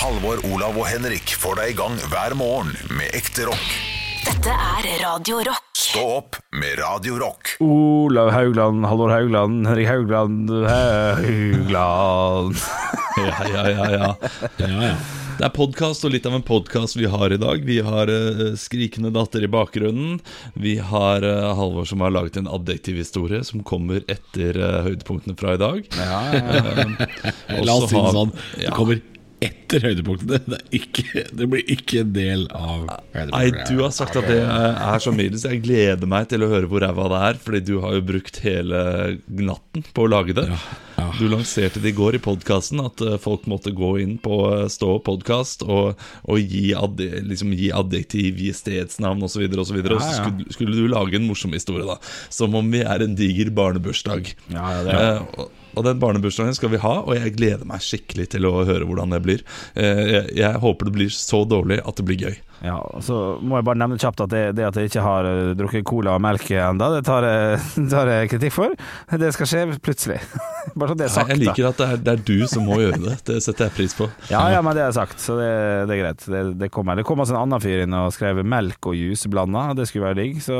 Halvor, Olav og Henrik får deg i gang hver morgen med ekte rock. Dette er Radio Rock. Stå opp med Radio Rock. Olav Haugland, Halvor Haugland, Henrik Haugland, Haugland Ja, ja, ja, ja. ja, ja. Det er podkast og litt av en podkast vi har i dag. Vi har uh, skrikende datter i bakgrunnen. Vi har uh, Halvor som har laget en adjektivhistorie som kommer etter uh, høydepunktene fra i dag. Ja, ja, ja. La oss si det sånn. Det kommer etter høydepunktene. Det, ikke, det blir ikke en del av Nei, du har sagt at det er så mye, så Jeg gleder meg til å høre hvor ræva det er, fordi du har jo brukt hele natten på å lage det. Ja, ja. Du lanserte det i går i podkasten, at eh, folk måtte gå inn på eh, Stå podkast og, og gi, ad, liksom gi adjektiv, gi stedsnavn osv. Og, så videre, og så Ja, ja. skulle, skulle du lage en morsom historie, da. Som om vi er en diger barnebursdag. Ja, ja, det er- Eh, og, den barnebursdagen skal vi ha, og jeg gleder meg skikkelig til å høre hvordan det blir. Eh, jeg, jeg håper det blir så dårlig at det blir gøy. Ja, så må jeg bare nevne kjapt at det, det at jeg ikke har eh, drukket cola og melk ennå, det tar jeg, tar jeg kritikk for. Det skal skje plutselig. bare så det er sagt, jeg liker at det er, det er du som må gjøre det. Det setter jeg pris på. Ja, ja, men det er sagt, så det, det er greit. Det, det kommer. Det kom altså en annen fyr inn og skrev melk og juice blanda, det skulle være digg. Så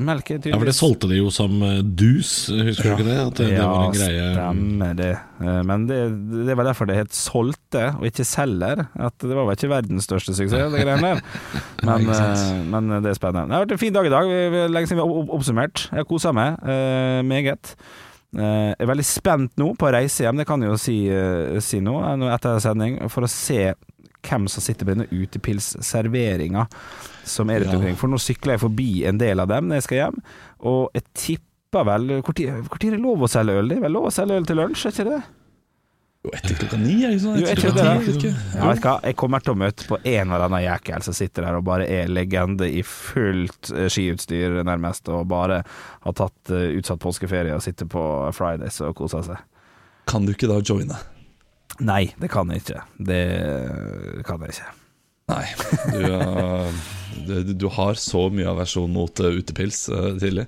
melk er Ja, for det solgte de jo som eh, dus, husker du ikke det? At det, det var en greie stemmer det. Eh, Men det, det var derfor det het Solgte, og ikke Selger. At det var vel ikke verdens største suksess, det greiene der. Men, eh, men det er spennende. Det har vært en fin dag i dag. Lenge siden vi har oppsummert. Jeg har kosa meg uh, meget. Uh, Jeg er veldig spent nå på å reise hjem, det kan jeg jo si, uh, si nå, etter sending, for å se hvem som sitter på denne utepilsserveringa som er rundt omkring. For nå sykler jeg forbi en del av dem når jeg skal hjem, og jeg tipper vel Hvor tid er det lov å selge øl? Det er vel lov å selge øl til lunsj, er ikke det? Jo, etter klokka ni, er det sånn? Er Etter klokka vet ikke. Vet hva, jeg kommer til å møte på en eller annen jækel som sitter der og bare er legende i fullt eh, skiutstyr, nærmest, og bare har tatt eh, utsatt påskeferie og sitter på Fridays og koser seg. Kan du ikke da joine? Nei, det kan jeg ikke. Det kan jeg ikke. Nei. Du, uh, du, du har så mye aversjon mot uh, utepils uh, tidlig.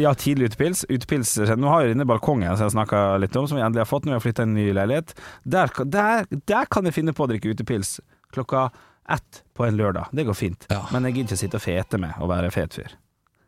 Ja, tidlig utepils. utepils Nå har jeg denne balkongen som jeg snakka litt om, som vi endelig har fått. når vi har flytta inn i ny leilighet. Der, kan- der, der kan jeg finne på å drikke utepils klokka ett på en lørdag. Det går fint. Ja. Men jeg gidder ikke sitte og fete med å være fet fyr.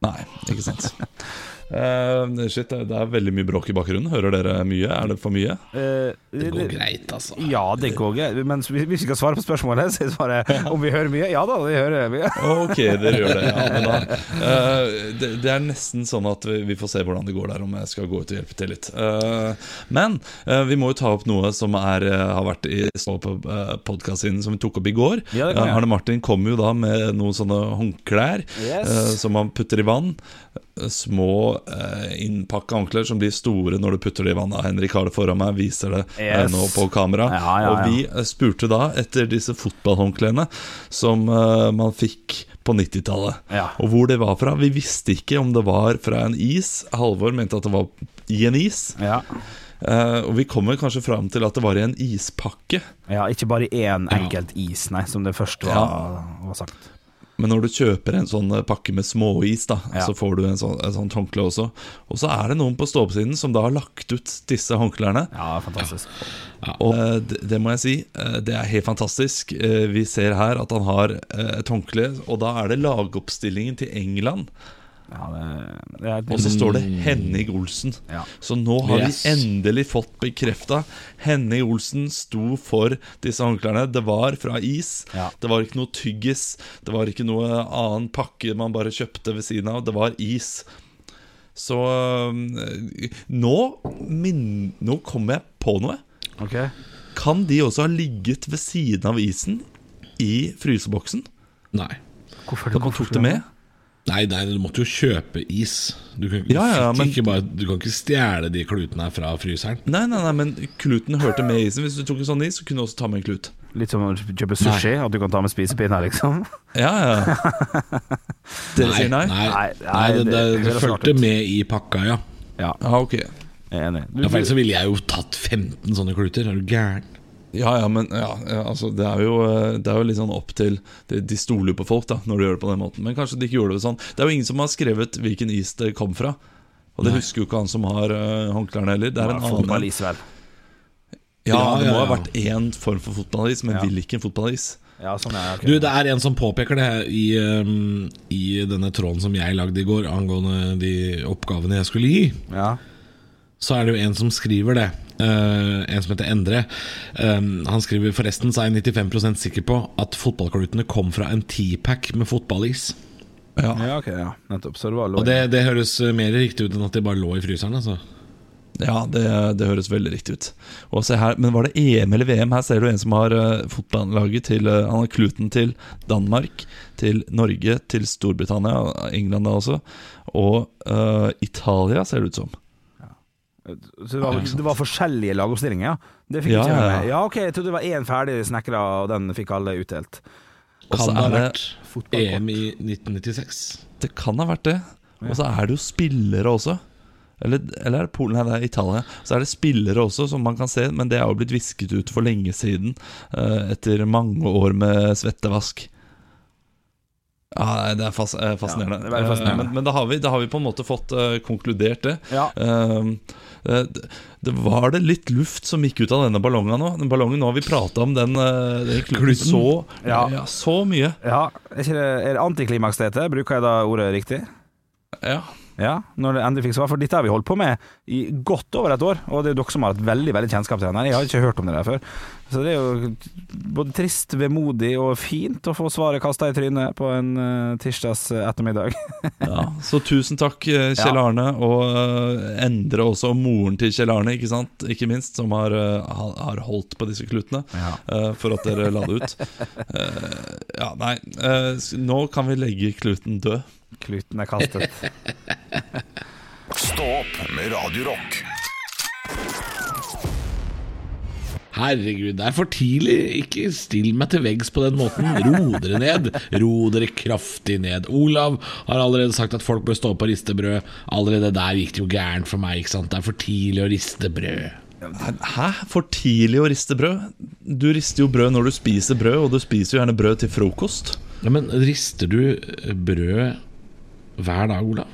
Nei, ikke sant. Uh, shit, det det er veldig mye bråk i bakgrunnen. Hører dere mye? Er det for mye? Uh, Det går greit, altså. Ja, det går greit. Men hvis vi skal svare på spørsmålet, så svarer jeg om vi hører mye. Ja da, vi hører mye. Ok, dere gjør det. Ja, men da, uh, det, det er nesten sånn at vi, vi får se hvordan det går der, om jeg skal gå ut og hjelpe til litt. Uh, men uh, vi må jo ta opp noe som er, uh, har vært i stå på podkasten som vi tok opp i går. Ja, det kan Uh. Arne Martin kom jo da med noen sånne håndklær Yes. uh, som man putter i vann. Små uh, innpakka håndklær som blir store når du putter det i vannet. Henrik har det foran meg, viser det uh, Yes. nå på kamera. Ja, ja, Og vi uh, spurte da etter disse fotballhåndklærne som uh, man fikk på 90-tallet. Ja. Og hvor det var fra. Vi visste ikke om det var fra en is. Halvor mente at det var i en is. Ja. Uh, og vi kommer kanskje fram til at det var i en ispakke. ja, ikke bare én enkelt is, nei, som det først var, var sagt. Men når du kjøper en sånn eh, pakke med småis, da, Ja. så får du en sånn, et sånt håndkle også. Og så er det noen på ståoppsiden som da har lagt ut disse håndklærne. Ja, fantastisk. Og eh, det, det må jeg si, eh, det er helt fantastisk. Vi ser her at han har et håndkle, og da er det lagoppstillingen til England. Ja, det, det er Og så står det Henning Olsen. Ja. Så nå har Yes. vi endelig fått bekrefta. Henning Olsen sto for disse håndklærne. Det var fra is. Ja. Det var ikke noe tyggis. Det var ikke noe annen pakke man bare kjøpte ved siden av. Det var is. Så øh, nå, min, nå kommer jeg på noe. Okay. Kan de også ha ligget ved siden av isen i fryseboksen? Nei. Hvorfor, At man tok det med? Nei, nei, du måtte jo kjøpe is. Du kan, Ja, ja, men- ikke bare, du kan ikke stjele de klutene her fra fryseren. Nei, nei, nei, men kluten hørte med isen. Hvis du tok en sånn is, så kunne du også ta med en klut. Litt som å kjøpe sushi, at du kan ta med spisepinner, liksom. Ja, ja. Dere sier nei? Nei, Nei, nei, nei, det, det det, det, fulgte med i pakka, ja. Ja, ah, ok. jeg er enig. Du, ja for ellers så ville jeg jo tatt 15 sånne kluter. Er du gæren? Ja, ja, men ja, ja, altså, det, er jo, eh, det er jo litt sånn opp til De, de stoler jo på folk da når de gjør det på den måten. Men kanskje de ikke gjorde det sånn. Det er jo ingen som har skrevet hvilken is det kom fra. Og det Nei. husker jo ikke han som har uh, håndklærne heller. Det er en annen Fotballis, vel. Ja, Ja, det ja, må ha vært én form for fotballis, men Ja. hvilken fotballis? Ja, sånn er Du, det er en som påpeker det i, um, i denne tråden som jeg lagde i går angående de oppgavene jeg skulle gi. Ja. Så er det jo en som skriver det. Eh, en som heter Endre. Um, han skriver forresten så er jeg 95% sikker på at fotballklutene kom fra en T-pack med fotballis. Ja. ja, ok, ja. Nettopp. Så det var. Og det, det høres eh, mer riktig ut enn at de bare lå i fryseren. Altså. Ja, det, det høres veldig riktig ut. Og se her, Men var det EM eller VM? Her ser du en som har uh, fotballaget til uh, Han har kluten til Danmark, til Norge, til Storbritannia, England da også, og uh, Italia, ser det ut som. Så det var, det var forskjellige lagoppstillinger, ja? Det fikk Ja, ikke jeg med ja. ok, jeg trodde det var én ferdig snekra, og den fikk alle utdelt. Og så det ha er det vært EM i 1996? Det kan ha vært det. Og så er det jo spillere også. Eller, eller er det Polen? Nei, det er Italia. Så er det spillere også, som man kan se, men det er jo blitt visket ut for lenge siden. eh, etter mange år med svettevask. Ja, Det er fas eh, fascinerende. Ja, det er fascinerende. Eh, men men da, har vi, da har vi på en måte fått konkludert det. Ja. Eh, det- det var det litt luft som gikk ut av denne ballongen nå. Den ballongen nå har vi prata om den, eh, den kluten så, Ja. ja, så mye. Ja, er, ikke det, er det antiklimaks det heter? Bruker jeg da ordet riktig? Ja. Ja, når det endelig fikk svar. For dette har vi holdt på med i godt over et år, og det er jo dere som har hatt veldig veldig kjennskap til henne. Jeg har ikke hørt om det der før. Så det er jo både trist, vemodig og fint å få svaret kasta i trynet på en uh, tirsdags ettermiddag. Ja, så tusen takk, eh, Kjell Arne, og eh, Endre også, og moren til Kjell Arne, ikke sant? Ikke minst, som har, eh, har holdt på disse klutene Ja. eh, for at dere la det ut. Eh, ja, nei, eh, nå kan vi legge kluten død. Kluten er kastet. Stå opp med Radiorock. Herregud, det er for tidlig. Ikke still meg til veggs på den måten. Ro dere ned. Ro dere kraftig ned. Olav har allerede sagt at folk bør stå opp og riste brød. Allerede der gikk det jo gærent for meg. ikke sant? Det er for tidlig å riste brød. Hæ? For tidlig å riste brød? Du rister jo brød når du spiser brød, og du spiser jo gjerne brød til frokost. Ja, Men rister du eh, brød hver dag, Olav?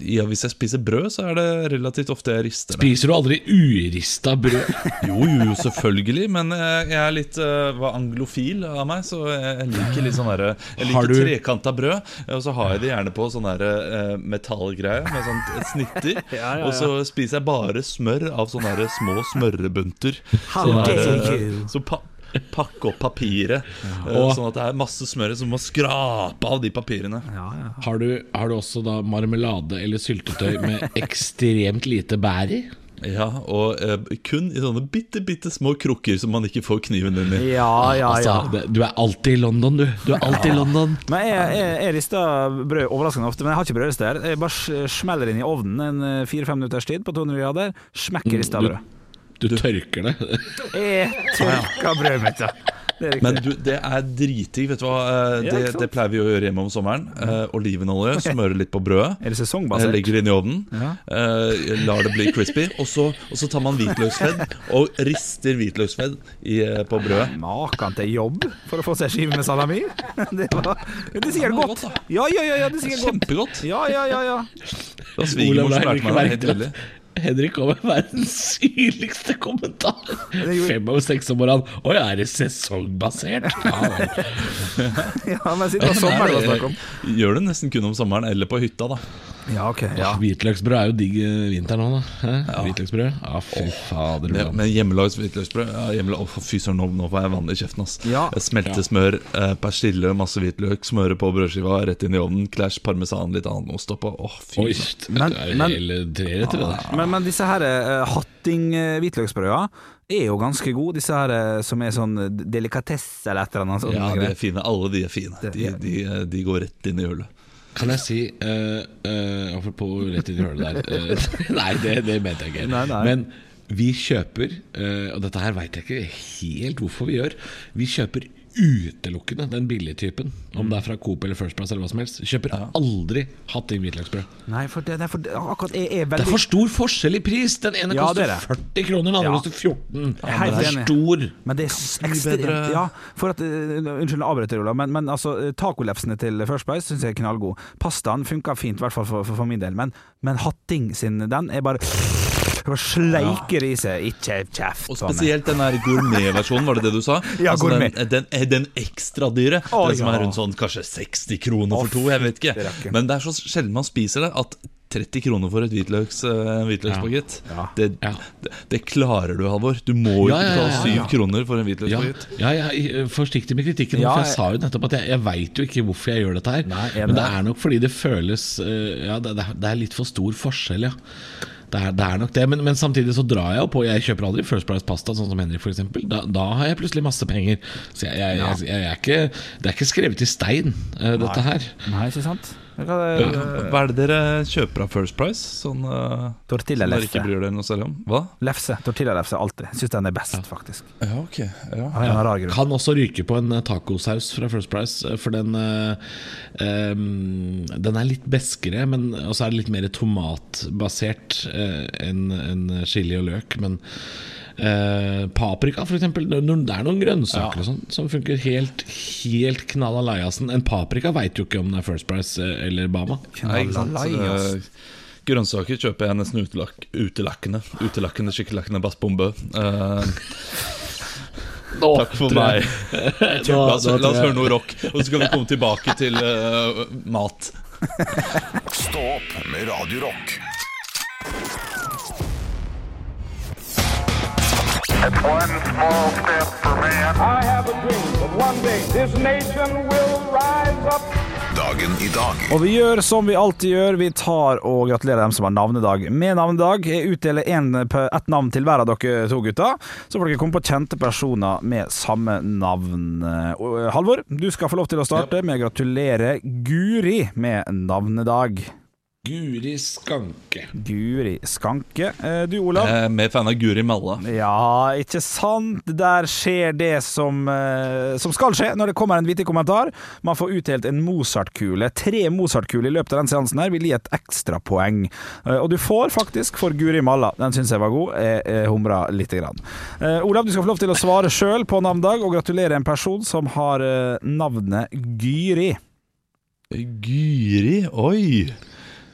Ja, Hvis jeg spiser brød, så er det relativt ofte jeg rister det. Spiser du aldri urista brød? Jo, jo, selvfølgelig, men jeg, jeg er litt uh, var anglofil av meg, så jeg, liker litt sånn derre Jeg liker du- trekanta brød, og så har jeg det gjerne på sånn derre uh, metallgreie med sånn ja, ja. Og så spiser jeg bare smør av sånne derre små smørebunter. Sånn dare derre- Så pa pakke opp papiret, uh, Og- sånn at det er masse smør som må skrape av de papirene. Har du, har du også da marmelade eller syltetøy med ekstremt lite bær i? Ja, Og uh, kun i sånne bitte, bitte små krukker som man ikke får kniven inn i. Ja, ja, Altså, ja. det, du er alltid i London, du. Du er alltid i London. Men jeg, jeg, jeg rister brød overraskende ofte, men jeg har ikke brødrister. Jeg bare smeller inn i ovnen en eh, fire-fem minutters tid på 200 grader. Smekker rista stedet brød. Du tørker det. Jeg tørker brødet mitt, ja. Det. Men du, det er dritdigg. Vet du hva? Eh, Ja, Det, det pleier vi å gjøre hjemme om sommeren. Uh, olivenolje, smøre litt på brødet. er det eh, sesongbasert? Legger det inn i ovnen. Ja. Uh, lar det bli crispy. Og så, og så tar man hvitløksfedd og rister hvitløksfedd i, eh, på brødet. Maken til jobb for å få seg skive med salami? Det, var, det er sikkert Det godt. Ja, ja, ja, ja, det er sikkert godt. Kjempegodt. Ja, ja, ja, ja. Da svigermor Olav, som lærte meg det. Helt at Henrik kom med verdens syrligste kommentar. Fem over seks om morgenen. Å ja, er det sesongbasert? Ja, vel. ja men siden det var sommer det var snakk om. Gjør det nesten kun om sommeren eller på hytta, da. Ja, ok. Ja. Hvitløksbrød er jo digg eh, vinteren nå, da. Ja. Hvitløksbrød? Ja, fy fader. Med, men hjemmelags hvitløksbrød. Ja, Å, Fy søren, nå, nå får jeg vann i kjeften. ass Ja. Smeltesmør, eh, persille, masse hvitløk, smøre på brødskiva, rett inn i ovnen. Clash parmesan, litt annen ost oppå. Åh, fy søren. Men- det der. Men, men disse her uh, hatting-hvitløksbrøda er jo ganske gode. Disse her eh, som er sånn delikatesse eller et eller annet. Sånn Ja, de er fine. Alle de er fine. De, de, eh, de går rett inn i hullet. Kan jeg si uh, Apropos rett inn i hullet der Uh, Nei, det, det mente jeg ikke. Nei, nei. Men vi kjøper, eh, og dette her veit jeg ikke helt hvorfor vi gjør, vi kjøper utelukkende den billige typen. Om det er fra Coop eller First Price eller hva som helst. Kjøper aldri hatting hvitløksbrød. Nei, for det, det er for, akkurat jeg er Det er for stor forskjell i pris! Den ene Ja, koster det er det. 40 kroner, den andre Ja. koster 14. Jeg er helt den er stor. Men det er ekstremt. Ja, for at uh, Unnskyld, jeg avbryter, Ola, men, men altså, eh, tacolefsene til First Price syns jeg er knallgod. Pastaen funker fint, i hvert fall for, for, for min del, men, men Hatting sin, den er bare Og sleiker i seg, ikke kjeft Og på meg. spesielt den der gourmetversjonen, var det det du sa? Ja, altså gourmet. Den, den, den ekstra dyre. Å, den som ja. er rundt sånn kanskje 60 kroner for to, jeg vet ikke. Men det er så sjelden man spiser det at 30 kroner for et hvitløks, eh, en hvitløksbagett Ja. det, Ja. det, det klarer du, Halvor. Du må Ja, ikke ja, betale ja, syv ja. kroner for en hvitløkspakett. hvitløksbagett. ja, jeg er forsiktig med kritikken. Ja, for jeg jeg- sa jo nettopp at jeg, jeg veit jo ikke hvorfor jeg gjør dette her. Nei, men det- er nok fordi det føles eh, Ja, det, det er litt for stor forskjell, ja. Det er, det er nok det, men, men samtidig så drar jeg jo på. Jeg kjøper aldri First Price pasta, sånn som Henrik f.eks. Da, da har jeg plutselig masse penger. Så jeg, jeg, jeg, jeg er ikke, det er ikke skrevet i stein, uh, dette her. Nei, ikke sant? Hva er det- Hva er det dere kjøper av First Price? Sånn uh, som dere ikke bryr dere noe særlig om? Hva? Lefse. Tortillalefse alltid. Syns den er best, faktisk. Ja, ok ja. En grunn. Kan også ryke på en eh, tacosaus fra First Price, eh, for den eh, em, Den er litt beskere, men også er det litt mer tomatbasert eh, enn enn chili og løk. Men eh, paprika, eksempel, det er noen- er grønnsaker og sånn som funker helt Helt knalla av leiasen. En paprika veit jo ikke om det er First Price eh, eller Bama. Nei, Grønnsaker kjøper jeg nesten utelak utelakkende. Utelakkende, skikkelakkende bassbombe. Uh, takk for meg. La oss, la oss høre noe rock, og så skal vi komme tilbake til uh, mat. Stå opp med Radio Dagen i dag Og vi gjør som vi alltid gjør, vi tar og gratulerer dem som har navnedag med navnedag. Jeg utdeler en, ett navn til hver av dere to gutter, så får dere komme på kjente personer med samme navn. Eh, Halvor, du skal få lov til å starte med å gratulere Guri med navnedag. Guri Skanke. Guri Skanke. Eh, Du, Olav? Er mer fan av Guri Malla. Ja, ikke sant? Der skjer det som, eh, som skal skje når det kommer en vittig kommentar. Man får utdelt en Mozart-kule. Tre Mozart-kuler i løpet av den seansen her vil gi et ekstrapoeng. Eh, og du får faktisk for Guri Malla. Den syns jeg var god. Jeg, jeg humra lite grann. Eh, Olav, du skal få lov til å svare sjøl på navndag, og gratulere en person som har eh, navnet Gyri. Gyri? Oi!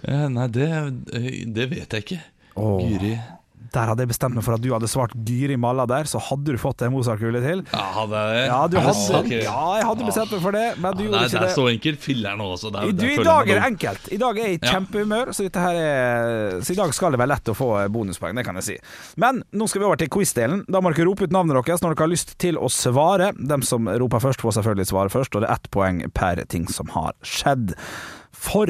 Eh, nei, det, eh, det vet jeg ikke. Åh. Guri. Der hadde jeg bestemt meg for at du hadde svart Gyri Malla der, så hadde du fått en Mozart-kule til. Ja, hadde jeg Ja, du Er hadde, ja, jeg hadde bestemt meg for det, men du ja, gjorde det ikke er det. så enkelt. Filler'n også. Det er, du, I dag er det enkelt. I dag er jeg i kjempehumør, så, er, så i dag skal det være lett å få bonuspoeng, det kan jeg si. Men nå skal vi over til quiz-delen. Da må dere rope ut navnet deres når dere har lyst til å svare. Dem som roper først, får selvfølgelig svare først, og det er ett poeng per ting som har skjedd. For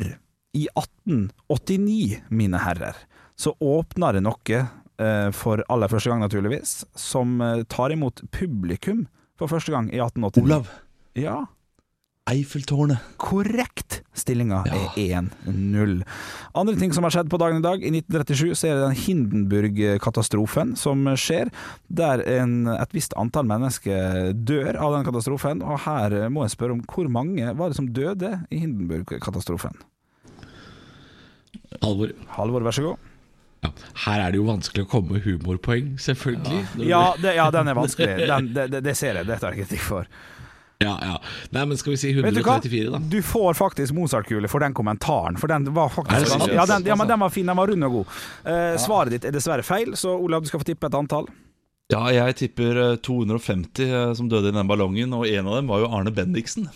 i 1889, mine herrer, så åpna det noe eh, for aller første gang, naturligvis, som eh, tar imot publikum for første gang i 1889. Olav. Ja. Eiffeltårnet. Korrekt! Stillinga Ja. er 1-0. Andre ting som har skjedd på dagen i dag. I 1937 så er det den Hindenburg-katastrofen som skjer, der en, et visst antall mennesker dør av den katastrofen. Og her må jeg spørre om hvor mange var det som døde i Hindenburg-katastrofen? Halvor. Halvor, vær så god. Ja, her er det jo vanskelig å komme med humorpoeng, selvfølgelig. Ja, det, ja den er vanskelig. Den, det, det, det ser jeg. Det tar jeg kritikk for. Ja, ja. Nei, men skal vi si Vet du hva? 134, da? Du får faktisk Mozart-kule for den kommentaren, for den var faktisk ja, den, ja, men den var fin, den var rund og god. Uh, Svaret ditt er dessverre feil, så Olav, du skal få tippe et antall. Ja, jeg tipper eh, 250 eh, som døde i den ballongen, og en av dem var jo Arne Bendiksen.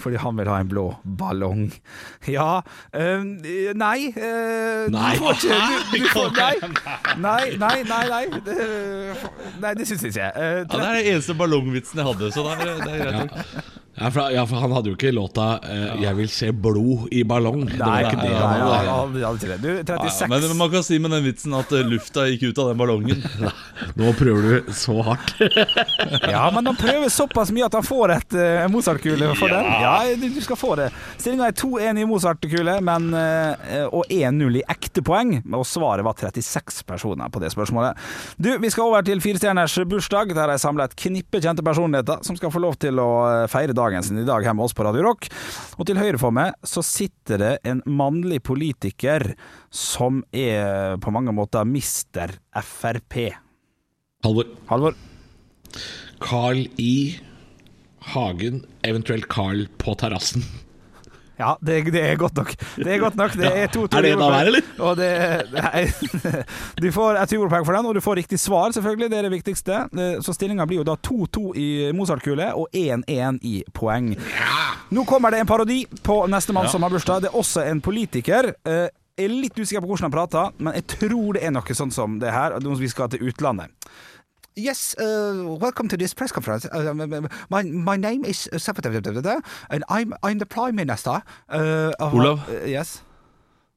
Fordi han vil ha en blå ballong. Ja øh, Nei. Øh, Nei. Du får ikke du, du får, nei. nei, nei, nei. Nei, det, nei, det syns jeg ikke. Uh, Ja, Det er den eneste ballongvitsen jeg hadde, så det er, det er greit. nok. Ja for, ja, for han hadde jo ikke låta eh, 'Jeg vil se blod i ballong'. Det var ikke det nei, han hadde. Ja. Du, Ja, 36 men man kan si med den vitsen at eh, lufta gikk ut av den ballongen. Nå prøver du så hardt. Ja, men han prøver såpass mye at han får et uh, Mozart-kule for den. Ja, du, du skal få det. Stillinga er 2-1 i Mozart-kule, men uh, og 1-0 i ekte poeng. Og svaret var 36 personer på det spørsmålet. Du, vi skal over til firestjerners bursdag. Der har jeg samla et knippe kjente personligheter som skal få lov til å feire dagen sin i dag hjemme hos oss på Radio Rock. Og til høyre for meg så sitter det en mannlig politiker som er på mange måter mister Frp. Halvor. Halvor? Carl I. Hagen, eventuelt Carl på terrassen. Ja, det, det er godt nok. Det er godt nok. Det er to, to Er det en av hver, eller? Og det, nei, du får et humorpoeng for den, og du får riktig svar, selvfølgelig. Det er det viktigste. Så stillinga blir jo da 2-2 i Mozart-kule og 1-1 i poeng. Nå kommer det en parodi på nestemann som har bursdag. Det er også en politiker. Eh, Jeg er litt usikker på hvordan han prater, men jeg tror det er noe sånn som det her. Vi skal til utlandet. Yes, uh, welcome to this press conference. Uh, my, my name is and I'm, I'm the prime minister. Uh, of- Olav? Uh, yes.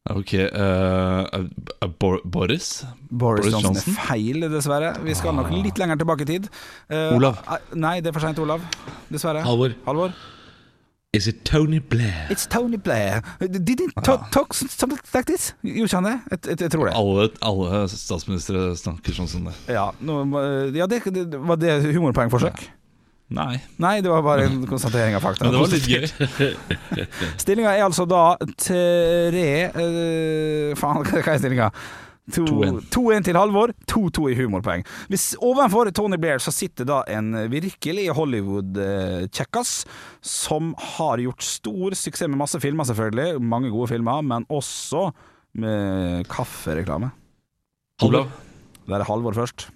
Ok, eh, Bor Boris? Boris, Boris Johnson, Johnson? feil, dessverre. Vi skal nok litt lenger tilbake i tid. Uh, Olav? uh, Nei, det er for seint, Olav. Dessverre. Halvor. Halvor? Is it Tony Blair? It's Tony Blair. Did he talk, talk something like this? Gjorde han det? Jeg, jeg, jeg tror det. Alle, alle statsministre snakker sånn som det. Ja, no, ja det, det, var det humorpoengforsøk? Nei, Nei, det var bare en konstatering av fakta. men det var litt gøy. Stillinga er altså da tre eh, Faen, hva er stillinga? 2-1. 2-1 til Halvor, 2-2 i humorpoeng. Hvis Ovenfor Tony Blair så sitter da en virkelig Hollywood-kjekkas som har gjort stor suksess med masse filmer, selvfølgelig. Mange gode filmer, men også med kaffereklame. Halvor. Det er Halvor først.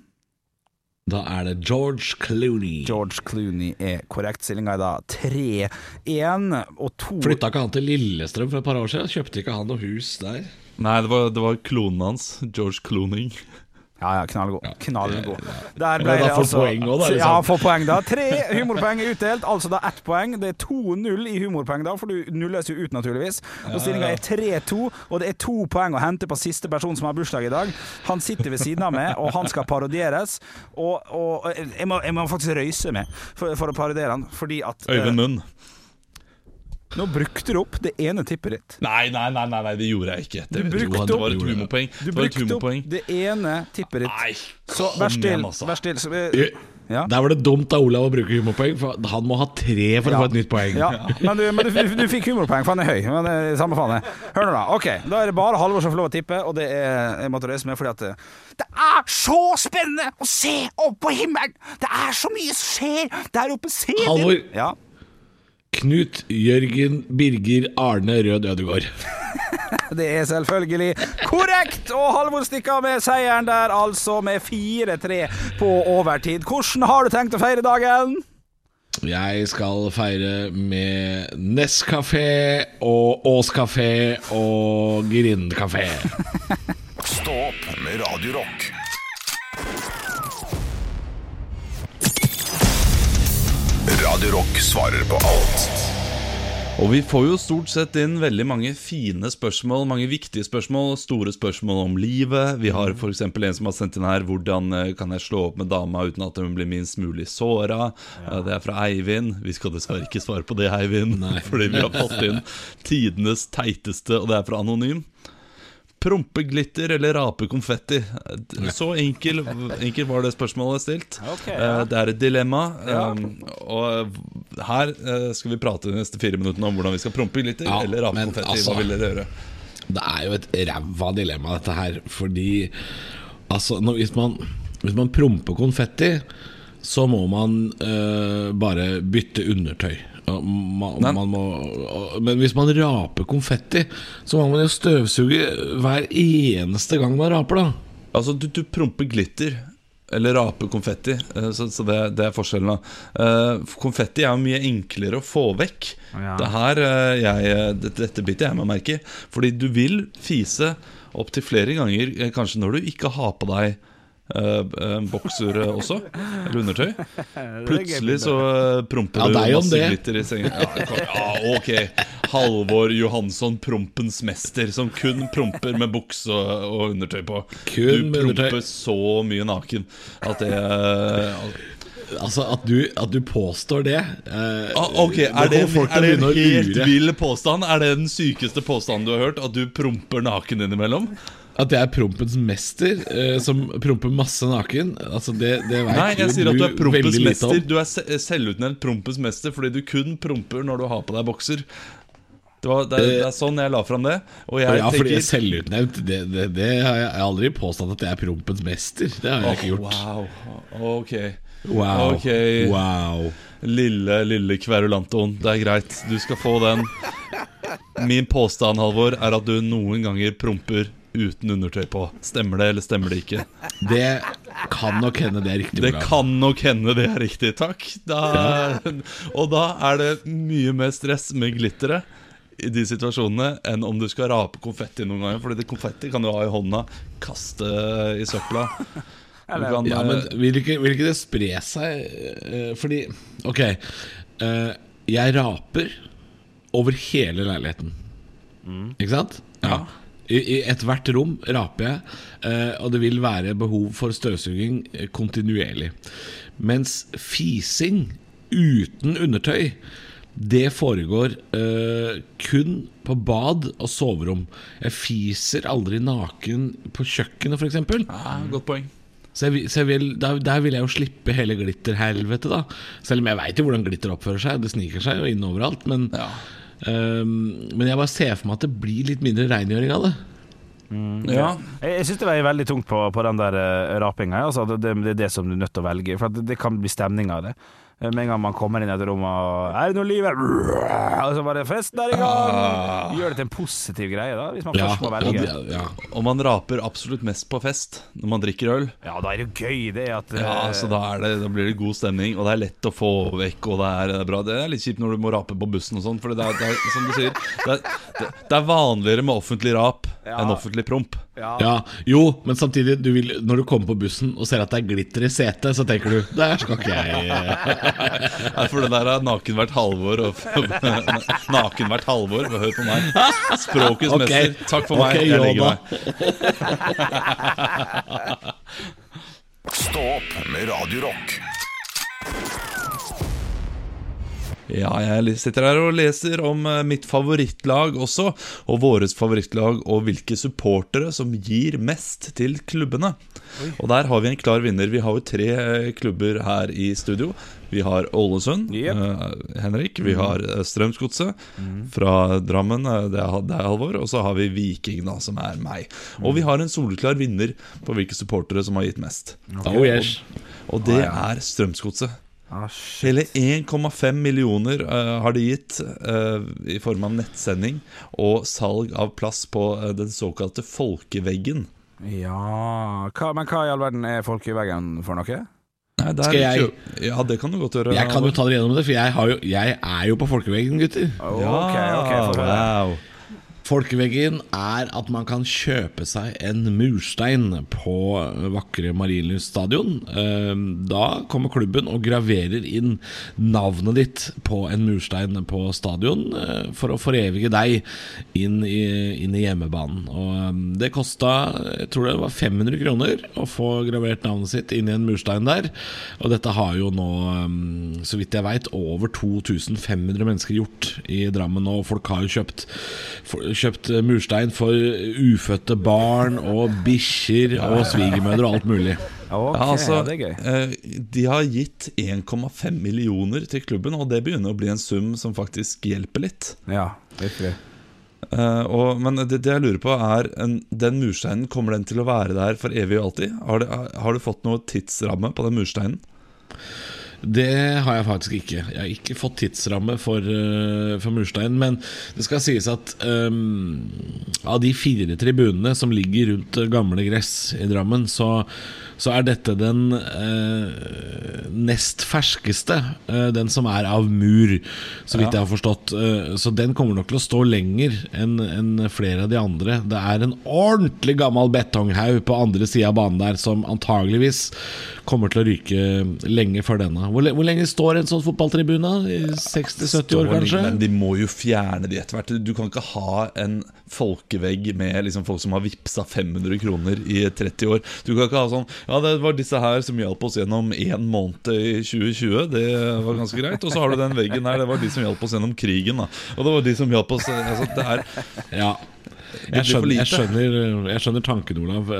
Da er det George Clooney. George Clooney er korrekt. Stillinga er da 3-1 og 2 Flytta ikke han til Lillestrøm for et par år siden? Kjøpte ikke han noe hus der? Nei, det var, det var klonen hans, George Cloning. Ja, ja, knallgod. Knallgod. Der ble det altså poeng også, da, liksom. Ja, får poeng da. Tre humorpoeng er utdelt, altså da ett poeng. Det er 2-0 i humorpoeng da, for du nulles jo ut, naturligvis. Og stillinga er 3-2, og det er to poeng å hente på siste person som har bursdag i dag. Han sitter ved siden av meg, og han skal parodieres. Og, og jeg, må, jeg må faktisk røyse med for, for å parodiere han, fordi at eh, Øyvind Munn. Nå brukte du opp det ene tippet ditt. Nei, nei, nei, nei, nei, det gjorde jeg ikke. Det, Du brukte jo, det var opp- et humorpoeng. Du et brukte opp det ene tippet ditt. Nei, Så vær still. igjen, altså. Vær still. Så, eh, Ja. Der var det dumt av Olav å bruke humorpoeng, for han må ha tre for Ja. å få et nytt poeng. Ja, men, du, men du, du, du fikk humorpoeng, for han er høy. Men det er samme faen. Hør nå, da. Ok, Da er det bare Halvor som får lov å tippe, og det er jeg måtte reise med fordi at eh, Det er så spennende å se opp på himmelen! Det er så mye som skjer der oppe! Se! Halvor. Ja. Knut Jørgen Birger Arne Rød Ødegård. Det er selvfølgelig korrekt! Og Halvor stikker av med seieren der, altså med 4-3 på overtid. Hvordan har du tenkt å feire dagen? Jeg skal feire med Nescafé og Ås kafé og Grind kafé. Stå opp med Radio Radio Rock svarer på alt. Og vi får jo stort sett inn veldig mange fine spørsmål, mange viktige spørsmål, store spørsmål om livet. Vi har f.eks. en som har sendt inn her 'Hvordan eh, kan jeg slå opp med dama uten at hun blir minst mulig såra?' Ja. Det er fra Eivind. Vi skal dessverre ikke svare på det, Eivind, fordi vi har fått inn tidenes teiteste, og det er fra Anonym. Prompeglitter eller rape konfetti? Så enkel, enkel var det spørsmålet stilt. Okay, Eh, ja. Det er et dilemma. Ja. Og her eh, skal vi prate de neste fire minuttene om hvordan vi skal prompe glitter Ja, eller rape konfetti. altså- Hva vil dere gjøre? Det er jo et ræva dilemma, dette her. Fordi altså, når, hvis, man, hvis man promper konfetti, så må man øh, bare bytte undertøy. Man, man må, men hvis man raper konfetti, så må man jo støvsuge hver eneste gang man raper, da. Altså, du, du promper glitter. Eller rape konfetti. eh, Så, så det, det er forskjellen. da Eh, Konfetti er jo mye enklere å få vekk. Ja. Det her uh, jeg, dette, dette biter jeg meg merke i. Fordi du vil fise opptil flere ganger, kanskje når du ikke har på deg eh, en bokser eh, også, eller undertøy. Plutselig så promper Ja, du masse glitter i senga. Ja, ja, ok. Halvor Johansson, prompens mester, som kun promper med bukse og, og undertøy på. Kun du promper så mye naken at det uh, Altså, at du, at du påstår det eh, ah, Ok, er det, er det en helt vill påstand? Er det den sykeste påstanden du har hørt? At du promper naken innimellom? At jeg er prompens mester, eh, som promper masse naken. Altså det, det vet Nei, jeg sier at du er prompens mester. Du er se- selvutnevnt prompens mester fordi du kun promper når du har på deg bokser. Det, var, det, er, det er sånn jeg la fram det. Og jeg ja, fordi jeg er tenker selvutnevnt. Det, det, det har jeg, jeg har aldri påstått at jeg er prompens mester. Det har jeg ikke gjort. Wow. Ok. Wow. Ok. wow. Lille, lille kverulantoen. Det er greit. Du skal få den. Min påstand, Halvor, er at du noen ganger promper uten undertøy på. Stemmer det, eller stemmer det ikke? Det kan nok hende det er riktig. Det kan nok hende det er riktig, takk. Da, og da er det mye mer stress med glitteret i de situasjonene enn om du skal rape konfetti noen ganger. Fordi konfetti kan du ha i hånda, kaste i søpla. Kan, Ja, men eh, vil ikke, vil ikke det spre seg eh, Fordi, ok eh, Jeg raper over hele leiligheten Ikke sant? Ja I, I ethvert rom raper jeg eh, Og det vil være behov for støvsuging eh, kontinuerlig Mens fising uten undertøy det foregår eh, kun på bad og soverom. Jeg fiser aldri naken på kjøkkenet, f.eks. ja, godt poeng. Så, jeg, så jeg vil, der, der vil jeg jo slippe hele glitterhelvetet, da. Selv om jeg veit jo hvordan glitter oppfører seg. Det sniker seg jo inn overalt. Men, Ja. Ehm, men jeg bare ser for meg at det blir litt mindre rengjøring av det. Ja, Jeg, jeg syns det veier veldig tungt på, på den der uh, rapinga. Altså, det, det, det er det som du er nødt til å velge. For at det, det kan bli stemning av det. Eh, Med en gang man kommer inn i et rom og 'Er det noe liv her?' Og så bare 'Festen er i gang!' Gjør det til en positiv greie, da, hvis man Ja, først må velge. det, ja. Og man raper absolutt mest på fest når man drikker øl. Ja, da er det gøy, det at Ja, eh, så da, det, da blir det god stemning, og det er lett å få vekk. Og det er, det bra Det er litt kjipt når du må rape på bussen og sånn, for det er, det er som du sier, det er, det, det er vanligere med offentlig rap enn offentlig promp. Ja, Jo, men samtidig, du vil, når du kommer på bussen og ser at det er glitter i setet, så tenker du 'Der skal ikke jeg Nei, for det der har naken hvert halvår. Og, naken hvert halvår, hør på meg. Språkets okay. mester. Takk for meg. Ok, Jeg legger meg. Stå opp med Radio Ja, jeg sitter her og leser om eh, mitt favorittlag også, og våres favorittlag, og hvilke supportere som gir mest til klubbene. Og der har vi en klar vinner. Vi har jo tre eh, klubber her i studio. Vi har Ålesund, Yep. uh, Henrik. Vi har Strømsgodset mm. fra Drammen, det er, det er Halvor. Og så har vi Viking, da, som er meg. Og vi har en soleklar vinner på hvilke supportere som har gitt mest. Oh yes. Og det er Strømsgodset. Ah. Hele 1,5 millioner uh, har de gitt uh, i form av nettsending og salg av plass på uh, den såkalte folkeveggen. Ja hva, Men hva i all verden er folkeveggen for noe? Nei, der Skal jeg- Ja, det kan du godt gjøre. Jeg kan jo ta dere gjennom det, for jeg, har jo, jeg er jo på folkeveggen, gutter. Ja, Ok, ok, få høre. wow. Folkeveggen er at man kan kjøpe seg en murstein på vakre Marienlyst stadion. Eh, Da kommer klubben og graverer inn navnet ditt på en murstein på stadion eh, for å forevige deg inn i, inn i hjemmebanen. Og eh, Det kosta jeg tror det var 500 kroner å få gravert navnet sitt inn i en murstein der. Og dette har jo nå, eh, så vidt jeg veit, over 2500 mennesker gjort i Drammen. Og folk har jo kjøpt, for, kjøpt murstein for ufødte barn og bikkjer og svigermødre og alt mulig. Okay, Ja, altså, det er gøy. eh, de har gitt 1,5 millioner til klubben, og det begynner å bli en sum som faktisk hjelper litt. Ja, virkelig. Uh, og, men det, det jeg lurer på er en, Den mursteinen, kommer den til å være der for evig og alltid? Har, det, har du fått noe tidsramme på den mursteinen? Det har jeg faktisk ikke. Jeg har ikke fått tidsramme for, eh, for murstein. Men det skal sies at um, av de fire tribunene som ligger rundt gamle gress i Drammen, så, så er dette den eh, nest ferskeste. eh, den som er av mur, så vidt jeg har forstått. Eh, så den kommer nok til å stå lenger enn en flere av de andre. Det er en ordentlig gammel betonghaug på andre sida av banen der som antageligvis kommer til å ryke lenge før denne. Hvor, hvor lenge står en sånn fotballtribune? I 60-70 år, kanskje? Men de må jo fjerne de etter hvert. Du kan ikke ha en folkevegg med liksom folk som har vippsa 500 kroner i 30 år. Du kan ikke ha sånn Ja, det var disse her som hjalp oss gjennom én måned i 2020. Det var ganske greit. Og så har du den veggen her. Det var de som hjalp oss gjennom krigen. da Og det var de som hjalp oss altså, det er, Ja. Jeg skjønner, jeg, skjønner, jeg skjønner tanken, Olav.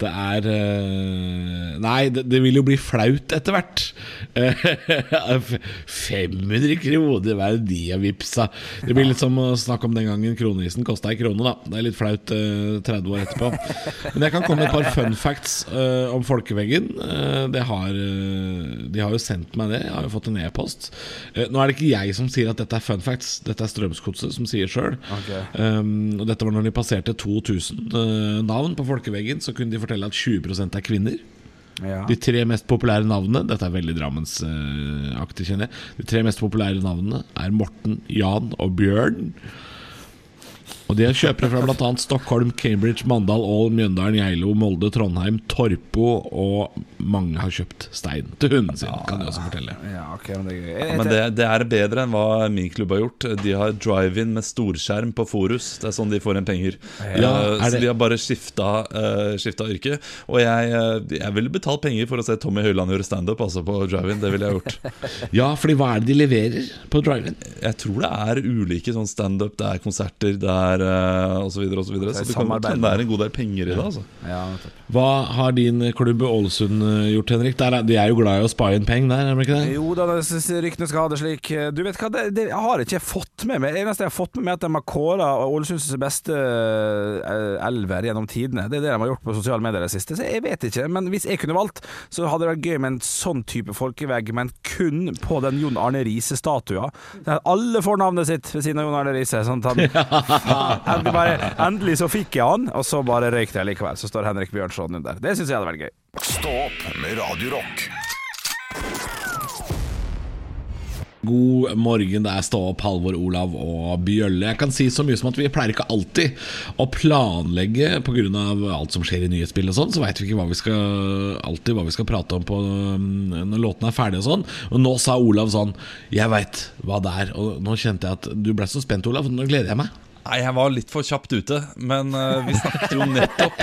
Det er eh, Nei, det, det vil jo bli flaut etter hvert. Eh, 500 kroner, hva er det de har vippsa? Det blir litt som å snakke om den gangen kronisen kosta ei krone, da. Det er litt flaut eh, 30 år etterpå. Men jeg kan komme med et par fun facts eh, om Folkeveggen. Eh, det har, eh, de har jo sendt meg det. Jeg har jo fått en e-post. Eh, nå er det ikke jeg som sier at dette er fun facts, dette er Strømsgodset som sier sjøl. Um, dette var når de passerte 2000 eh, navn på Folkeveggen, så kunne de fortelle at 20% er kvinner. Ja. De tre mest populære navnene Dette er veldig Drammensaktig, kjenner jeg. De tre mest populære navnene er Morten, Jan og Bjørn. Og de er kjøpere fra bl.a. Stockholm, Cambridge, Mandal, Ål, Mjøndalen, Geilo, Molde, Trondheim, Torpo, og mange har kjøpt stein til hunden sin, kan de også fortelle. Ja, okay, men det er ja, Men det, det er bedre enn hva min klubb har gjort. De har drive-in med storskjerm på Forus. Det er sånn de får inn penger. Ja, Eh, er så de har bare skifta, uh, skifta yrke. Og jeg, uh, jeg ville betalt penger for å se Tommy Høiland gjøre standup altså på drive-in. Det ville jeg gjort. Ja, fordi hva er det de leverer på drive-in? Jeg tror det er ulike sånn standup, det er konserter, det er uh, osv. Så, videre, og så, videre. så det kan hende det er en god del penger i det. Altså. Ja. Hva har din klubb Ålesund eh, gjort, Henrik? Der er, de er jo glad i å spa inn penger der, er de ikke det? Jo da, ryktene skal ha det slik. Du vet hva, det, det har ikke jeg fått med meg. Det eneste jeg har fått med meg, er at de har kåra Ålesunds beste eh, elver gjennom tidene. Det er det de har gjort på sosiale medier i det siste. Så jeg vet ikke. Men hvis jeg kunne valgt, så hadde det vært gøy med en sånn type folkevegg, men kun på den Jon Arne Riise-statua. Alle får navnet sitt ved siden av Jon Arne Riise. Sånn at han, endelig, bare, endelig så fikk jeg han, og så bare røyk det likevel. Så står Henrik Bjørnson under. Det syns jeg hadde vært gøy. Stå opp med Radiorock. God morgen, det er Stå opp, Halvor, Olav og Bjølle. Jeg kan si så mye som at vi pleier ikke alltid å planlegge pga. alt som skjer i nyhetsbildet og sånn, så veit vi ikke hva vi skal, alltid hva vi skal prate om på, um, når låtene er ferdige og sånn. Og nå sa Olav sånn Jeg veit hva det er. Og nå kjente jeg at du ble så spent, Olav. Nå gleder jeg meg. Nei, jeg var litt for kjapt ute, men uh, vi snakket jo nettopp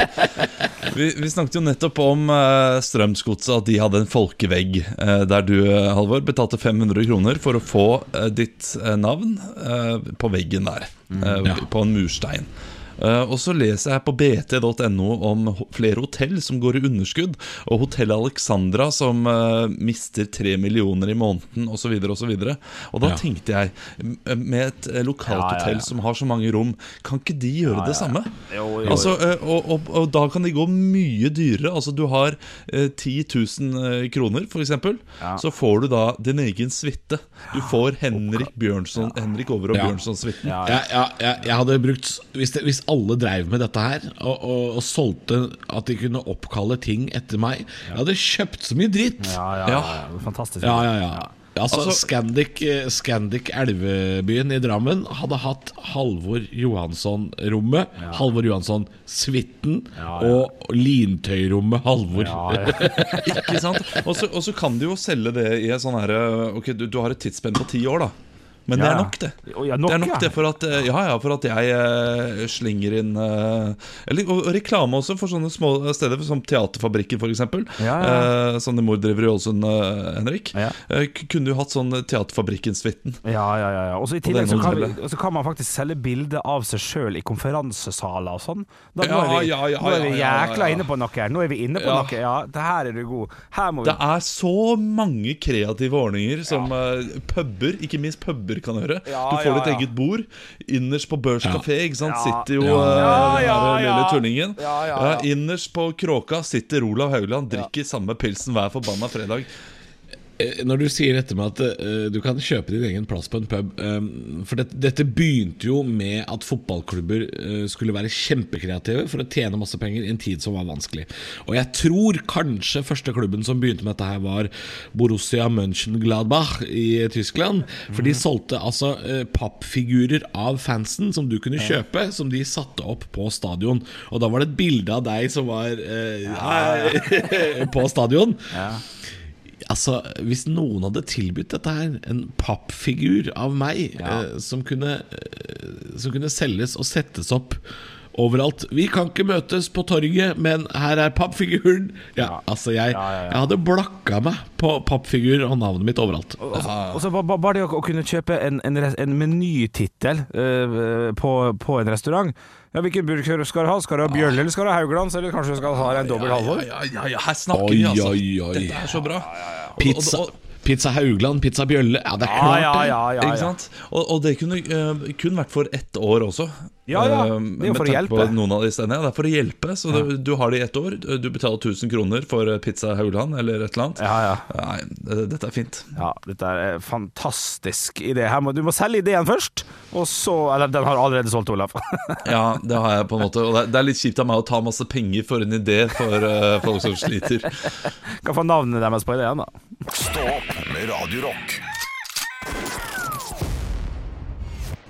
Vi, vi snakket jo nettopp om uh, Strømsgodset, at de hadde en folkevegg uh, der du, Halvor, betalte 500 kroner for å få ditt navn på veggen der. Mm, Ja. På en murstein. Eh, og så leser jeg på bt.no om flere hotell som går i underskudd, og Hotell Alexandra som eh, mister tre millioner i måneden osv. Og, så videre. og da Ja. tenkte jeg, med et eh, lokalt Ja, ja, ja. hotell som har så mange rom, kan ikke de gjøre det samme? Jo, jo, Altså, eh, og, og, og da kan de gå mye dyrere. Altså Du har eh, 10 000 eh, kroner, f.eks. Ja. Så får du da din egen suite. Du får Henrik Bjørnson Henrik Over og Ja. Bjørnson-suiten. Jeg, jeg, jeg hadde brukt hvis, det, hvis alle dreiv med dette her og, og, og solgte at de kunne oppkalle ting etter meg Jeg hadde kjøpt så mye dritt! Ja, ja, ja, ja. Fantastisk. Ja, ja, ja. Altså, Altså- Scandic, eh, Scandic Elvebyen i Drammen hadde hatt Halvor Johansson-rommet, Halvor Johansson-suiten Ja, ja. og lintøyrommet Halvor. Ja, ja. Ikke sant? Og så, kan du jo selge det i en sånn herre Ok, du, du har et tidsspenn på ti år, da. Men det er nok, det. Ja, nok, det er nok ja. det for at, eh, ja, ja, for at jeg uh, slenger inn uh, Eller og, og reklame også for sånne små steder, som Teaterfabrikken f.eks. Ja, ja. Eh, som din mor driver i Ålesund, Henrik. Ja. Kunne du hatt sånn Teaterfabrikken-suiten? Ja, ja, ja, ja. Og så I tillegg så kan, vi, så kan man faktisk selge bilde av seg sjøl i konferansesaler og sånn. Da, nå Ja, er vi, ja, ja, nå er vi ja, ja, jækla ja. inne på noe her. Nå er vi inne på Ja. noe. Ja, det her er du god. Her må vi Det er så mange kreative ordninger som puber, ikke minst puber, kan gjøre. Ja, du får ja, ditt eget bord. Innerst på Børs kafé sitter jo eh, den lille tullingen. Ja. innerst på Kråka sitter Olav Haugland, drikker samme pilsen hver forbanna fredag. Eh, Når du sier dette med at eh, du kan kjøpe din egen plass på en pub eh, For det, dette begynte jo med at fotballklubber skulle være kjempekreative for å tjene masse penger i en tid som var vanskelig. Og jeg tror kanskje første klubben som begynte med dette her, var Borussia Mönchengladbach i Tyskland. For de solgte altså pappfigurer av fansen som du kunne kjøpe, som de satte opp på stadion. Og da var det et bilde av deg som var på stadion. Altså, Hvis noen hadde tilbudt dette her, en pappfigur av meg, eh, som, kunne, eh, som kunne selges og settes opp overalt. Vi kan ikke møtes på torget, men her er pappfiguren. Ja, altså jeg, jeg hadde blakka meg på pappfigur og navnet mitt overalt. Og så ba- ba- bare det å, å kunne kjøpe en, en, en menytittel uh, på, på en restaurant. Ja, Hvilken burger skal du ha? Skal du ha Bjørle eller skal du ha Hauglands? Eller kanskje du skal ha en dobbel Halvor? Ja, ja, ja, her snakker Oi, vi, altså. oi, oi. Dette er så bra. Pizza, pizza Haugland, pizza Bjølle. Ja, det er klart ja, det. ja, ja, Ikke ja. sant? Og, og det kunne uh, kun vært for ett år også. Ja, ja. Eh, Det er jo for å hjelpe. Noen av disse. Ja, det er for å hjelpe. Så du, du har det i ett år. Du betaler 1000 kroner for eh, pizza Haugland eller et eller annet. Ja, ja. Nei, dette er fint. Ja, dette er en fantastisk idé. Her må, du må selge ideen først, og så Eller den har du allerede solgt, Olaf. Ja, det har jeg på en måte. Og det er, litt kjipt av meg å ta masse penger for en idé for uh, folk som sliter. kan få navnet deres på ideen, da. Stopp med Radio Rock.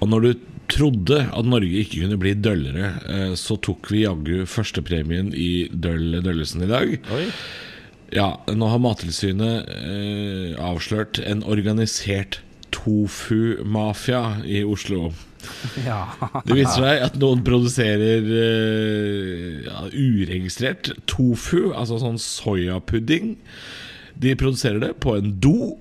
Og når du trodde at Norge ikke kunne bli døllere, eh, så tok vi jaggu førstepremien i Døll Døllesen i dag. Ja, nå har Mattilsynet eh, avslørt en organisert tofu-mafia i Oslo. Ja. Det viser seg at noen produserer eh, ja, uregistrert tofu, altså sånn soyapudding. De produserer det på en do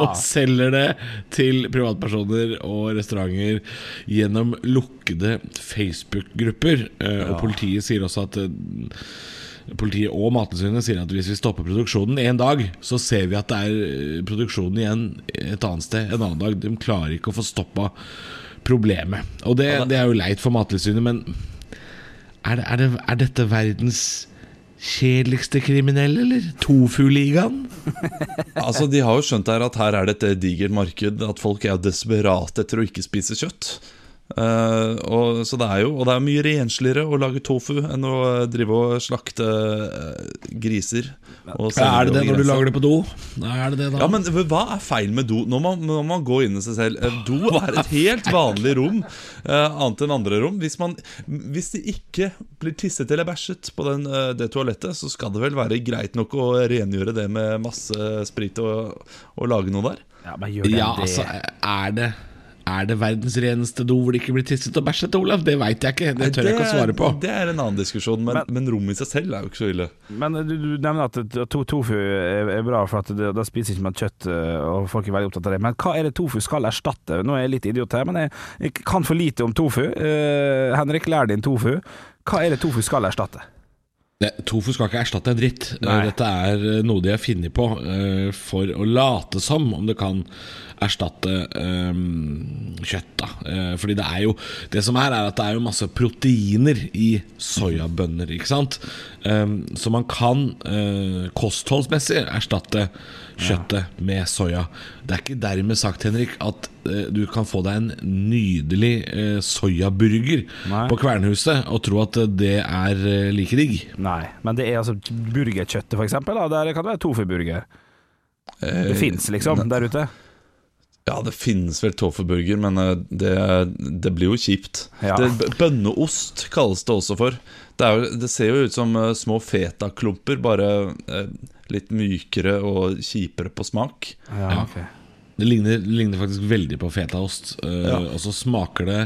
og selger det til privatpersoner og restauranter gjennom lukkede Facebook-grupper. Ja. Og politiet sier også at eh, Politiet og Mattilsynet sier at hvis vi stopper produksjonen en dag, så ser vi at det er produksjonen igjen et annet sted en annen dag. De klarer ikke å få stoppa problemet. Og det, det er jo leit for Mattilsynet, men er, det, er, det, er dette verdens kjedeligste kriminelle, eller? Tofu-ligaen? Altså, De har jo skjønt her at her er det et digert marked, at folk er desperate etter å ikke spise kjøtt. Eh, og, så det er jo Og det er mye rensligere å lage tofu enn å eh, drive og slakte uh, griser. Og Er det det når du lager det på do? Er det det da? Ja, men hva er feil med do? Nå må, nå må man gå inn i seg selv. Do er et helt vanlig rom, eh, annet enn andre rom. Hvis, man, hvis det ikke blir tisset eller bæsjet på den, det toalettet, så skal det vel være greit nok å rengjøre det med masse sprit og, og lage noe der? Ja, men gjør den Ja, det? altså, er det Er det verdens reneste do hvor det ikke blir tisset og bæsjet, Olav? Det veit jeg ikke. Det tør jeg ikke å svare på. Det er en annen diskusjon, men, Men- men, rommet i seg selv er jo ikke så ille. Men du, du nevner at to, tofu er, er bra, for at det, da spiser ikke man kjøtt, øh, og folk er veldig opptatt av det. Men hva er det tofu skal erstatte? Nå er jeg litt idiot her, men jeg, jeg kan for lite om tofu. Uh, Henrik, lær din tofu. Hva er det tofu skal erstatte? Det, tofu skal ikke erstatte en dritt. Nei. Eh, Dette er eh, noe de har funnet på eh, for å late som om det kan erstatte um, kjøtt. Da. uh, fordi det er jo Det som er, er at det er jo masse proteiner i soyabønner, ikke sant? Um, så man kan uh, kostholdsmessig erstatte kjøttet med soya. Det er ikke dermed sagt, Henrik, at uh, du kan få deg en nydelig uh, soyaburger Nei. på Kvernhuset og tro at det er like digg. Nei, men det er altså burgerkjøttet. Da. Der kan det være tofuburger. Det fins liksom der ute. Ja, det finnes vel tofuburger, men eh, det, det blir jo kjipt. Ja. Det, bønneost kalles det også for. Det, er jo, det ser jo ut som eh, små fetaklumper, bare eh, litt mykere og kjipere på smak. Ja, okay. Det ligner, det ligner faktisk veldig på fetaost, uh, Ja. og så smaker det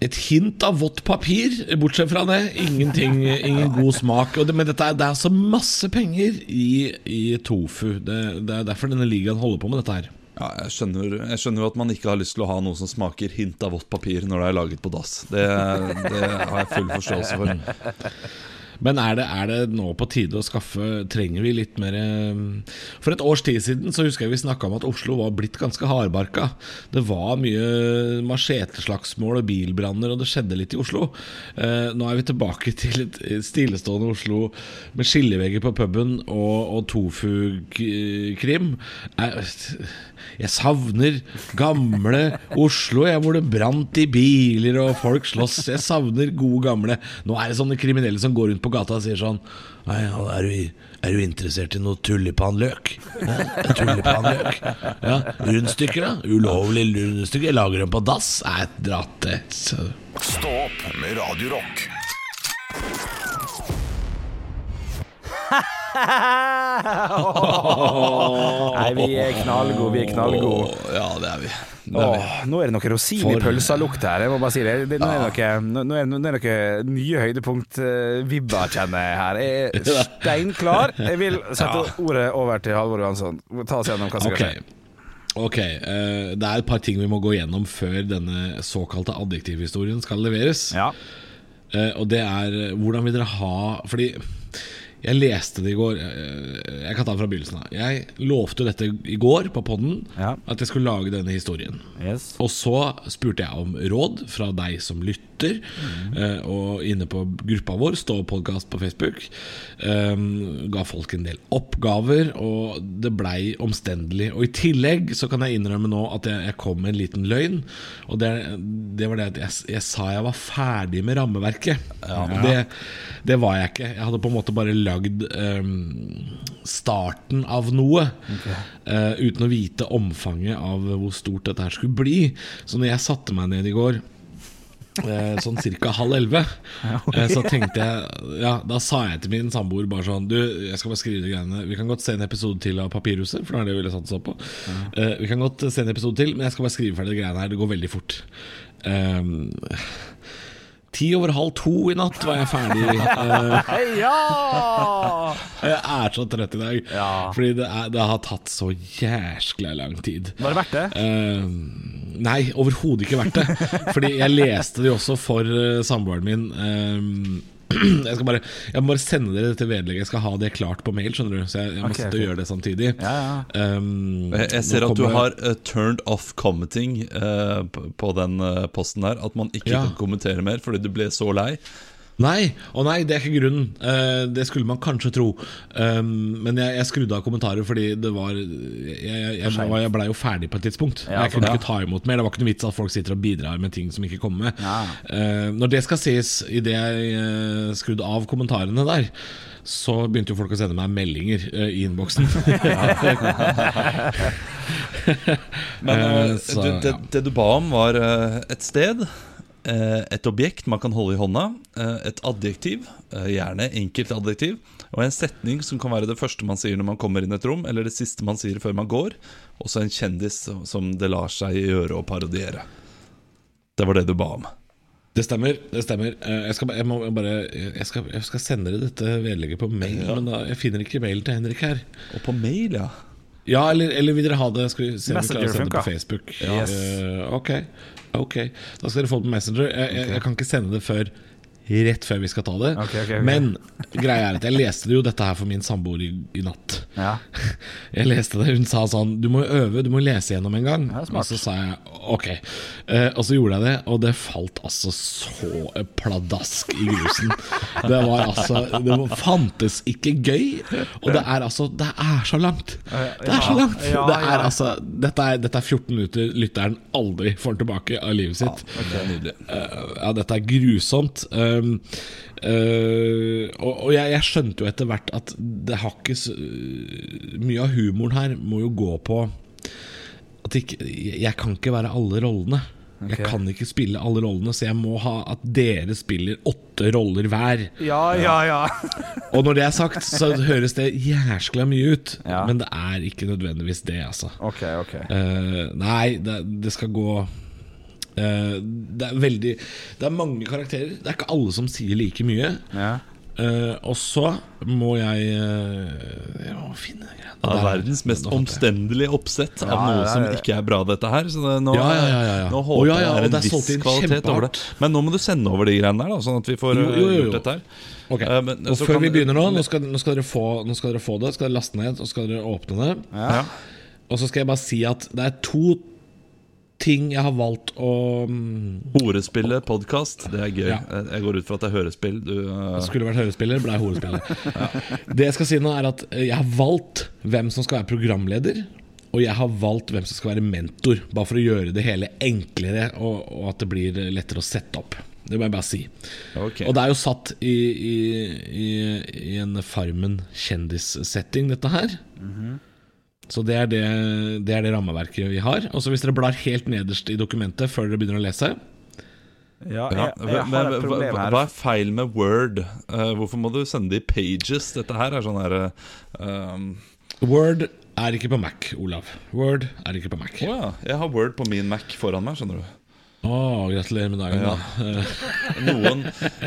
et hint av vått papir, bortsett fra det. Ingenting, ingen god smak. Det, men dette er, det er altså masse penger i, i tofu. Det, det er derfor denne ligaen holder på med dette her. Ja, jeg skjønner, jeg skjønner at man ikke har lyst til å ha noe som smaker hint av vått papir når det er laget på dass. Det, det har jeg full forståelse for. Men er det, er det nå på tide å skaffe Trenger vi litt mer eh, For et års tid siden så husker jeg vi snakka om at Oslo var blitt ganske hardbarka. Det var mye macheteslagsmål og bilbranner, og det skjedde litt i Oslo. Eh, nå er vi tilbake til et stillestående Oslo med skillevegger på puben og, og tofu-krim. Jeg, jeg savner gamle Oslo, jeg, hvor det brant i biler og folk slåss. Jeg savner gode gamle Nå er det sånne kriminelle som går rundt på gata og sier sånn Nei, er, du, er du interessert i noe tulipanløk? Ja, tulipanløk. Ja, rundstykker, da? Ulovlig rundstykke? Lager dem på dass. Nei, dra til så- Stå opp med Radio Rock. Nei, vi er knallgode, vi er knallgode. Ja, det er vi. Åh, nå er det noe rosin i For- pølsa-lukt her, jeg må bare si det. det nå, er det noe, nå, er det, nå er det noe nye høydepunkt-vibber, kjenner jeg her. Jeg er steinklar. Jeg vil sette ordet over til Halvor Johansson. Ta oss gjennom hva som Ok, skal. Ok, uh, Det er et par ting vi må gå gjennom før denne såkalte adjektivhistorien skal leveres. Ja. Uh, og det er eh, hvordan vil dere ha Fordi jeg leste det i går. Jeg kan ta det fra begynnelsen av. Jeg lovte dette i går på podden, Ja. at jeg skulle lage denne historien. Yes. Og så spurte jeg om råd fra deg som lytter, eh, og inne på gruppa vår, Stå podkast på Facebook. Um, ga folk en del oppgaver, og det blei omstendelig. Og i tillegg så kan jeg innrømme nå at jeg, jeg kom med en liten løgn. Og det, det var det at jeg, jeg sa jeg var ferdig med rammeverket. Og Det, det var jeg ikke. Jeg hadde på en måte bare lagd um, starten av noe. eh, uten å vite omfanget av hvor stort dette her skulle bli. Så når jeg satte meg ned i går eh, Sånn ca. halv elleve. Så tenkte jeg Ja, Da sa jeg til min samboer bare sånn Du, jeg skal bare skrive de greiene Vi kan godt se en episode til av Papirhuset, for det er det vi ville satsa på. Eh, Vi kan godt se en episode til, men jeg skal bare skrive ferdig de greiene her. Det går veldig fort. Um, Ti over halv to i natt var jeg ferdig. Ja! jeg er så trøtt i dag. Ja. Fordi det, er, det har tatt så jæskla lang tid. Var det verdt det? Uh, nei, overhodet ikke verdt det. Fordi jeg leste det jo også for uh, samboeren min. eh, jeg, skal bare, jeg må bare sende dere dette vedlegget. Jeg skal ha det klart på mail, skjønner du. Så jeg, jeg må okay, sitte og gjøre det samtidig. Ja, ja. Um, Jeg, jeg ser at du har uh, turned off commenting uh, på, på den uh, posten her. At man ikke Ja. kan kommentere mer fordi du ble så lei. Nei, og nei, det er ikke grunnen. Eh, det skulle man kanskje tro. Um, men jeg, jeg skrudde av kommentarer fordi det var Jeg, jeg, jeg, jeg blei jo ferdig på et tidspunkt. Jeg kunne ikke ta imot mer. Det var ikke noe vits at folk sitter og bidrar med ting som ikke kommer med. Ja. Eh, når det skal sies, idet jeg uh, skrudde av kommentarene der, så begynte jo folk å sende meg meldinger uh, i innboksen. Men eh, Eh, så, du, det, det du ba om, var uh, et sted, eh, et objekt man kan holde i hånda, eh, et adjektiv, eh, gjerne enkelt adjektiv, og en setning som kan være det første man sier når man kommer inn et rom, eller det siste man sier før man går, og så en kjendis som det lar seg gjøre å parodiere. Det var det du ba om. Det stemmer. det stemmer Eh, Jeg skal, jeg må bare jeg skal, jeg skal sende dere dette vedlegget på mail, men da, jeg finner ikke mailen til Henrik her. Og på mail, ja. Ja, eller, eller vil dere ha det? Skal vi se om vi klarer å sende det på Facebook? Yes. Uh, ok, ok Da skal dere få det på Messenger. Jeg, jeg, jeg kan ikke sende det før rett før vi skal ta det. Okay, okay, okay. Men greia er at jeg leste jo dette her for min samboer i, i natt. Ja. Jeg leste det, Hun sa sånn Du må øve, du må lese gjennom en gang. Ja, og så sa jeg ok. Uh, og så gjorde jeg det, og det falt altså så pladask i grusen. Det var altså Det fantes ikke gøy. Og det er altså Det er så langt! Det er så langt! Det er altså Dette er, dette er 14 minutter lytteren aldri får tilbake av livet sitt. Nydelig. Eh, ja, dette er grusomt. Um, eh, og og jeg, jeg skjønte jo etter hvert at det har ikke så, Mye av humoren her må jo gå på at ikke, jeg, kan ikke være alle rollene. Jeg kan ikke spille alle rollene, så jeg må ha at dere spiller åtte roller hver. Ja, ja, ja. Og når det er sagt, så høres det jæskla mye ut, Ja. men det er ikke nødvendigvis det, altså. Ok, ok. Uh, nei, det, det skal gå eh, Det er veldig Det er mange karakterer. Det er ikke alle som sier like mye. Ja. Uh, og så må jeg uh, Jeg må finne det greiene Ja, Der. verdens mest omstendelige oppsett av Ja, noe ja, er som ikke er bra, dette her. Så det, nå, Ja, ja, ja, ja, ja. nå håper ja, ja, jeg det er det en er viss kvalitet over det. Men nå må du sende over de greiene der, da, sånn at vi får Jo, jo, jo, jo. gjort dette her. Ok, Uh, men og Før kan- vi begynner nå, nå skal, nå, skal få, nå skal dere få det. Skal dere laste ned, og skal dere åpne det. Ja. Og så skal jeg bare si at det er to ting jeg har valgt å Horespille Horespillet podkast, det er gøy. Ja. Jeg- går ut fra at det er hørespill. Du, uh, Skulle vært hørespiller, ble horespiller. Det jeg skal si nå, er at eh, jeg har valgt hvem som skal være programleder. Og jeg har valgt hvem som skal være mentor, bare for å gjøre det hele enklere, og, og at det blir lettere å sette opp. Det må jeg bare si. Okay. Og det er jo satt i, i, i, i en Farmen kjendissetting, dette her. Så det er det, det er det rammeverket vi har. Og så hvis dere blar helt nederst i dokumentet før dere begynner å lese, Ja, Ja, jeg, jeg har hva, et problem hva her. hva er feil med Word? Uh, hvorfor må du sende det i pages? Dette her er sånn her um, Word er ikke på Mac, Olav. Word er ikke på Mac. Oh, ja, jeg har Word på min Mac foran meg, skjønner du. Å, gratulerer med dagen, Ja. da. Eh, Noen,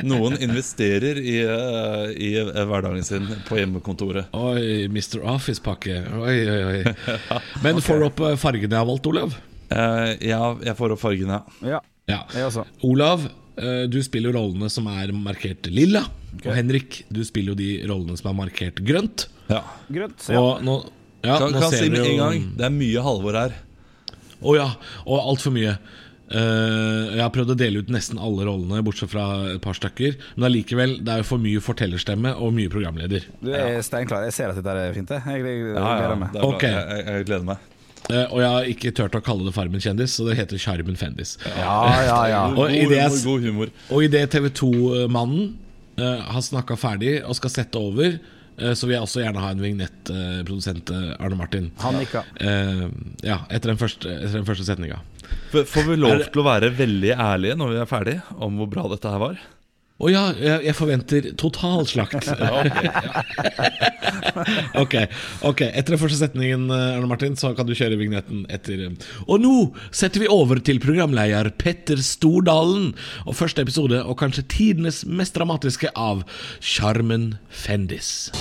noen investerer i, eh, i eh, hverdagen sin på hjemmekontoret. Oi, Mr. Office-pakke. Oi, oi, oi. Men får du opp eh, fargene jeg har valgt, Olav? Uh, ja, jeg får opp fargene. ja. Ja, jeg også. Olav, eh, du spiller jo rollene som er markert lilla. Og Henrik, du spiller jo de rollene som er markert grønt. ja. Grønt. Ja. Og nå, ja, Kan, nå kan ser si med en gang det er mye Halvor her. Å ja, og altfor mye. Eh, jeg har prøvd å dele ut nesten alle rollene, bortsett fra et par stykker. Men allikevel, det er jo for mye fortellerstemme og mye programleder. Du er steinklar. Jeg ser at dette er fint. jeg. Jeg, jeg, jeg Ja, ja, gleder meg. det er bra. Ok. Jeg, jeg, jeg gleder meg. Uh, og jeg har ikke turt å kalle det Farmen kjendis, så det heter Sjarmen Fendis. Ja, ja, ja. Og idet TV 2-mannen uh, har snakka ferdig og skal sette over, eh, så vil jeg også gjerne ha en vignettprodusent, uh, Arne Martin. Han ikke. Eh, ja, etter den første, etter den første setninga. Får vi lov til å være veldig ærlige når vi er ferdige om hvor bra dette her var? Å ja, jeg, forventer totalslakt. ok, ok, etter den første setningen, eh, Arne Martin, så kan du kjøre vignetten etter eh, Og nå setter vi over til programleder Petter Stordalen og første episode, og kanskje tidenes mest dramatiske, av Sjarmen Fendis.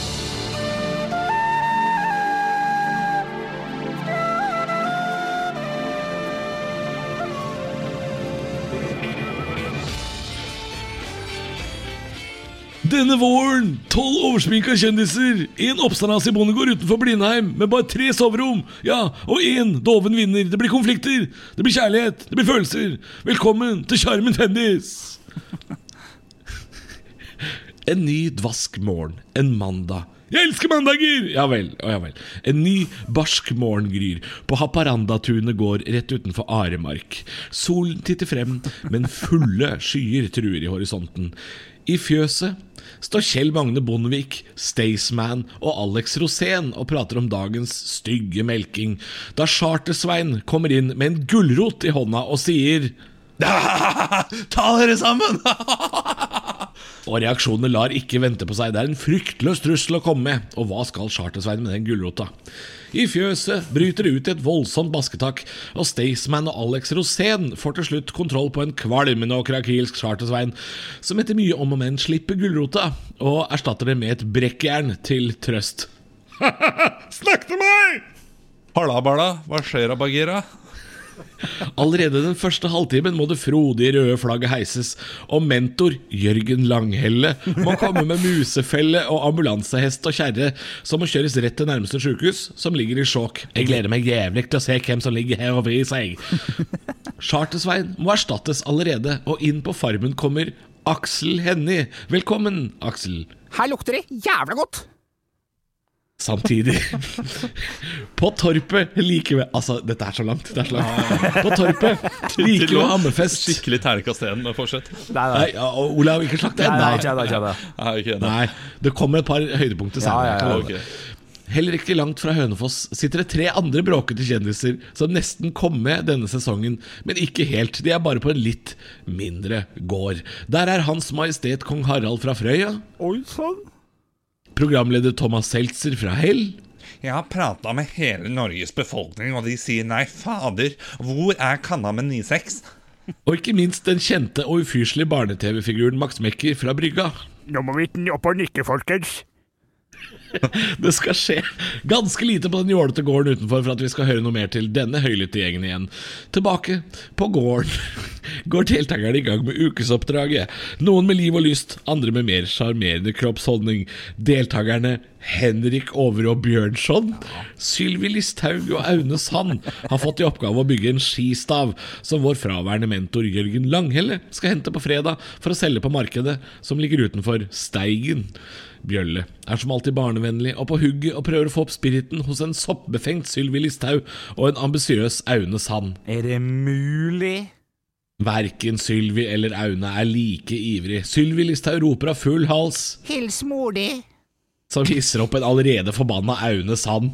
Denne våren, tolv oversminka kjendiser, en i bondegård utenfor Blindheim med bare tre soverom, ja, og én doven vinner. Det blir konflikter, det blir kjærlighet, det blir følelser. Velkommen til Sjarmen Tennis! En ny dvask morgen, en mandag. Jeg elsker mandager! Ja vel, å ja vel. En ny barsk morgen gryr på Haparandatunet gård rett utenfor Aremark. Solen titter frem, men fulle skyer truer i horisonten. I fjøset står Kjell Magne Bondevik, Staysman og Alex Rosén og prater om dagens stygge melking, da Charter-Svein kommer inn med en gulrot i hånda og sier Ta dere sammen! Og reaksjonene lar ikke vente på seg. Det er en fryktløs trussel å komme med. Og hva skal Chartersveien med den gulrota? I fjøset bryter det ut i et voldsomt basketak, og Staysman og Alex Rosén får til slutt kontroll på en kvalmende og krakilsk Chartersvein, som etter mye om og men slipper gulrota, og erstatter det med et brekkjern til trøst. Snakk til meg! Halla, Bala. Hva skjer Bagheera? Allerede den første halvtimen må det frodige røde flagget heises, og mentor Jørgen Langhelle må komme med musefelle og ambulansehest og kjerre, som må kjøres rett til nærmeste sykehus, som ligger i sjokk. Jeg gleder meg jævlig til å se hvem som ligger her og vrir seg. Chartersveien må erstattes allerede, og inn på farmen kommer Aksel Hennie. Velkommen, Aksel. Her lukter det jævla godt! Samtidig På torpet like ved Altså, dette er så langt. Det er så langt. På torpet like ved Hammerfest. Skikkelig terningkast én men fortsett. Nei, nei. Nei, ja, og Olav, ikke slakt det. Ennå. Nei, det kommer et par høydepunkter senere. Ja, ja, ja. Heller ikke langt fra Hønefoss sitter det tre andre bråkete kjendiser som nesten kom med denne sesongen, men ikke helt. De er bare på en litt mindre gård. Der er Hans Majestet Kong Harald fra Frøya. Oi sann. Programleder Thomas Seltzer fra Hell. Jeg har prata med hele Norges befolkning, og de sier nei, fader, hvor er kanna med 96? Og ikke minst den kjente og ufyselige barne-TV-figuren Max Mekker fra Brygga. Nå må vi opp og nikke, folkens. Det skal skje ganske lite på den jålete gården utenfor for at vi skal høre noe mer til denne høylytte gjengen igjen. Tilbake på gården går deltakerne i gang med ukesoppdraget. Noen med liv og lyst, andre med mer sjarmerende kroppsholdning. Deltakerne Henrik Overå Bjørnson, Sylvi Listhaug og Aune Sand har fått i oppgave å bygge en skistav som vår fraværende mentor Jørgen Langhelle skal hente på fredag for å selge på markedet, som ligger utenfor Steigen. Bjølle er som alltid barnevennlig og på hugget og prøver å få opp spiriten hos en soppbefengt Sylvi Listhaug og en ambisiøs Aune Sand. Er det mulig? Verken Sylvi eller Aune er like ivrig. Sylvi Listhaug roper av full hals, Hils mor di. som hisser opp en allerede forbanna Aune Sand.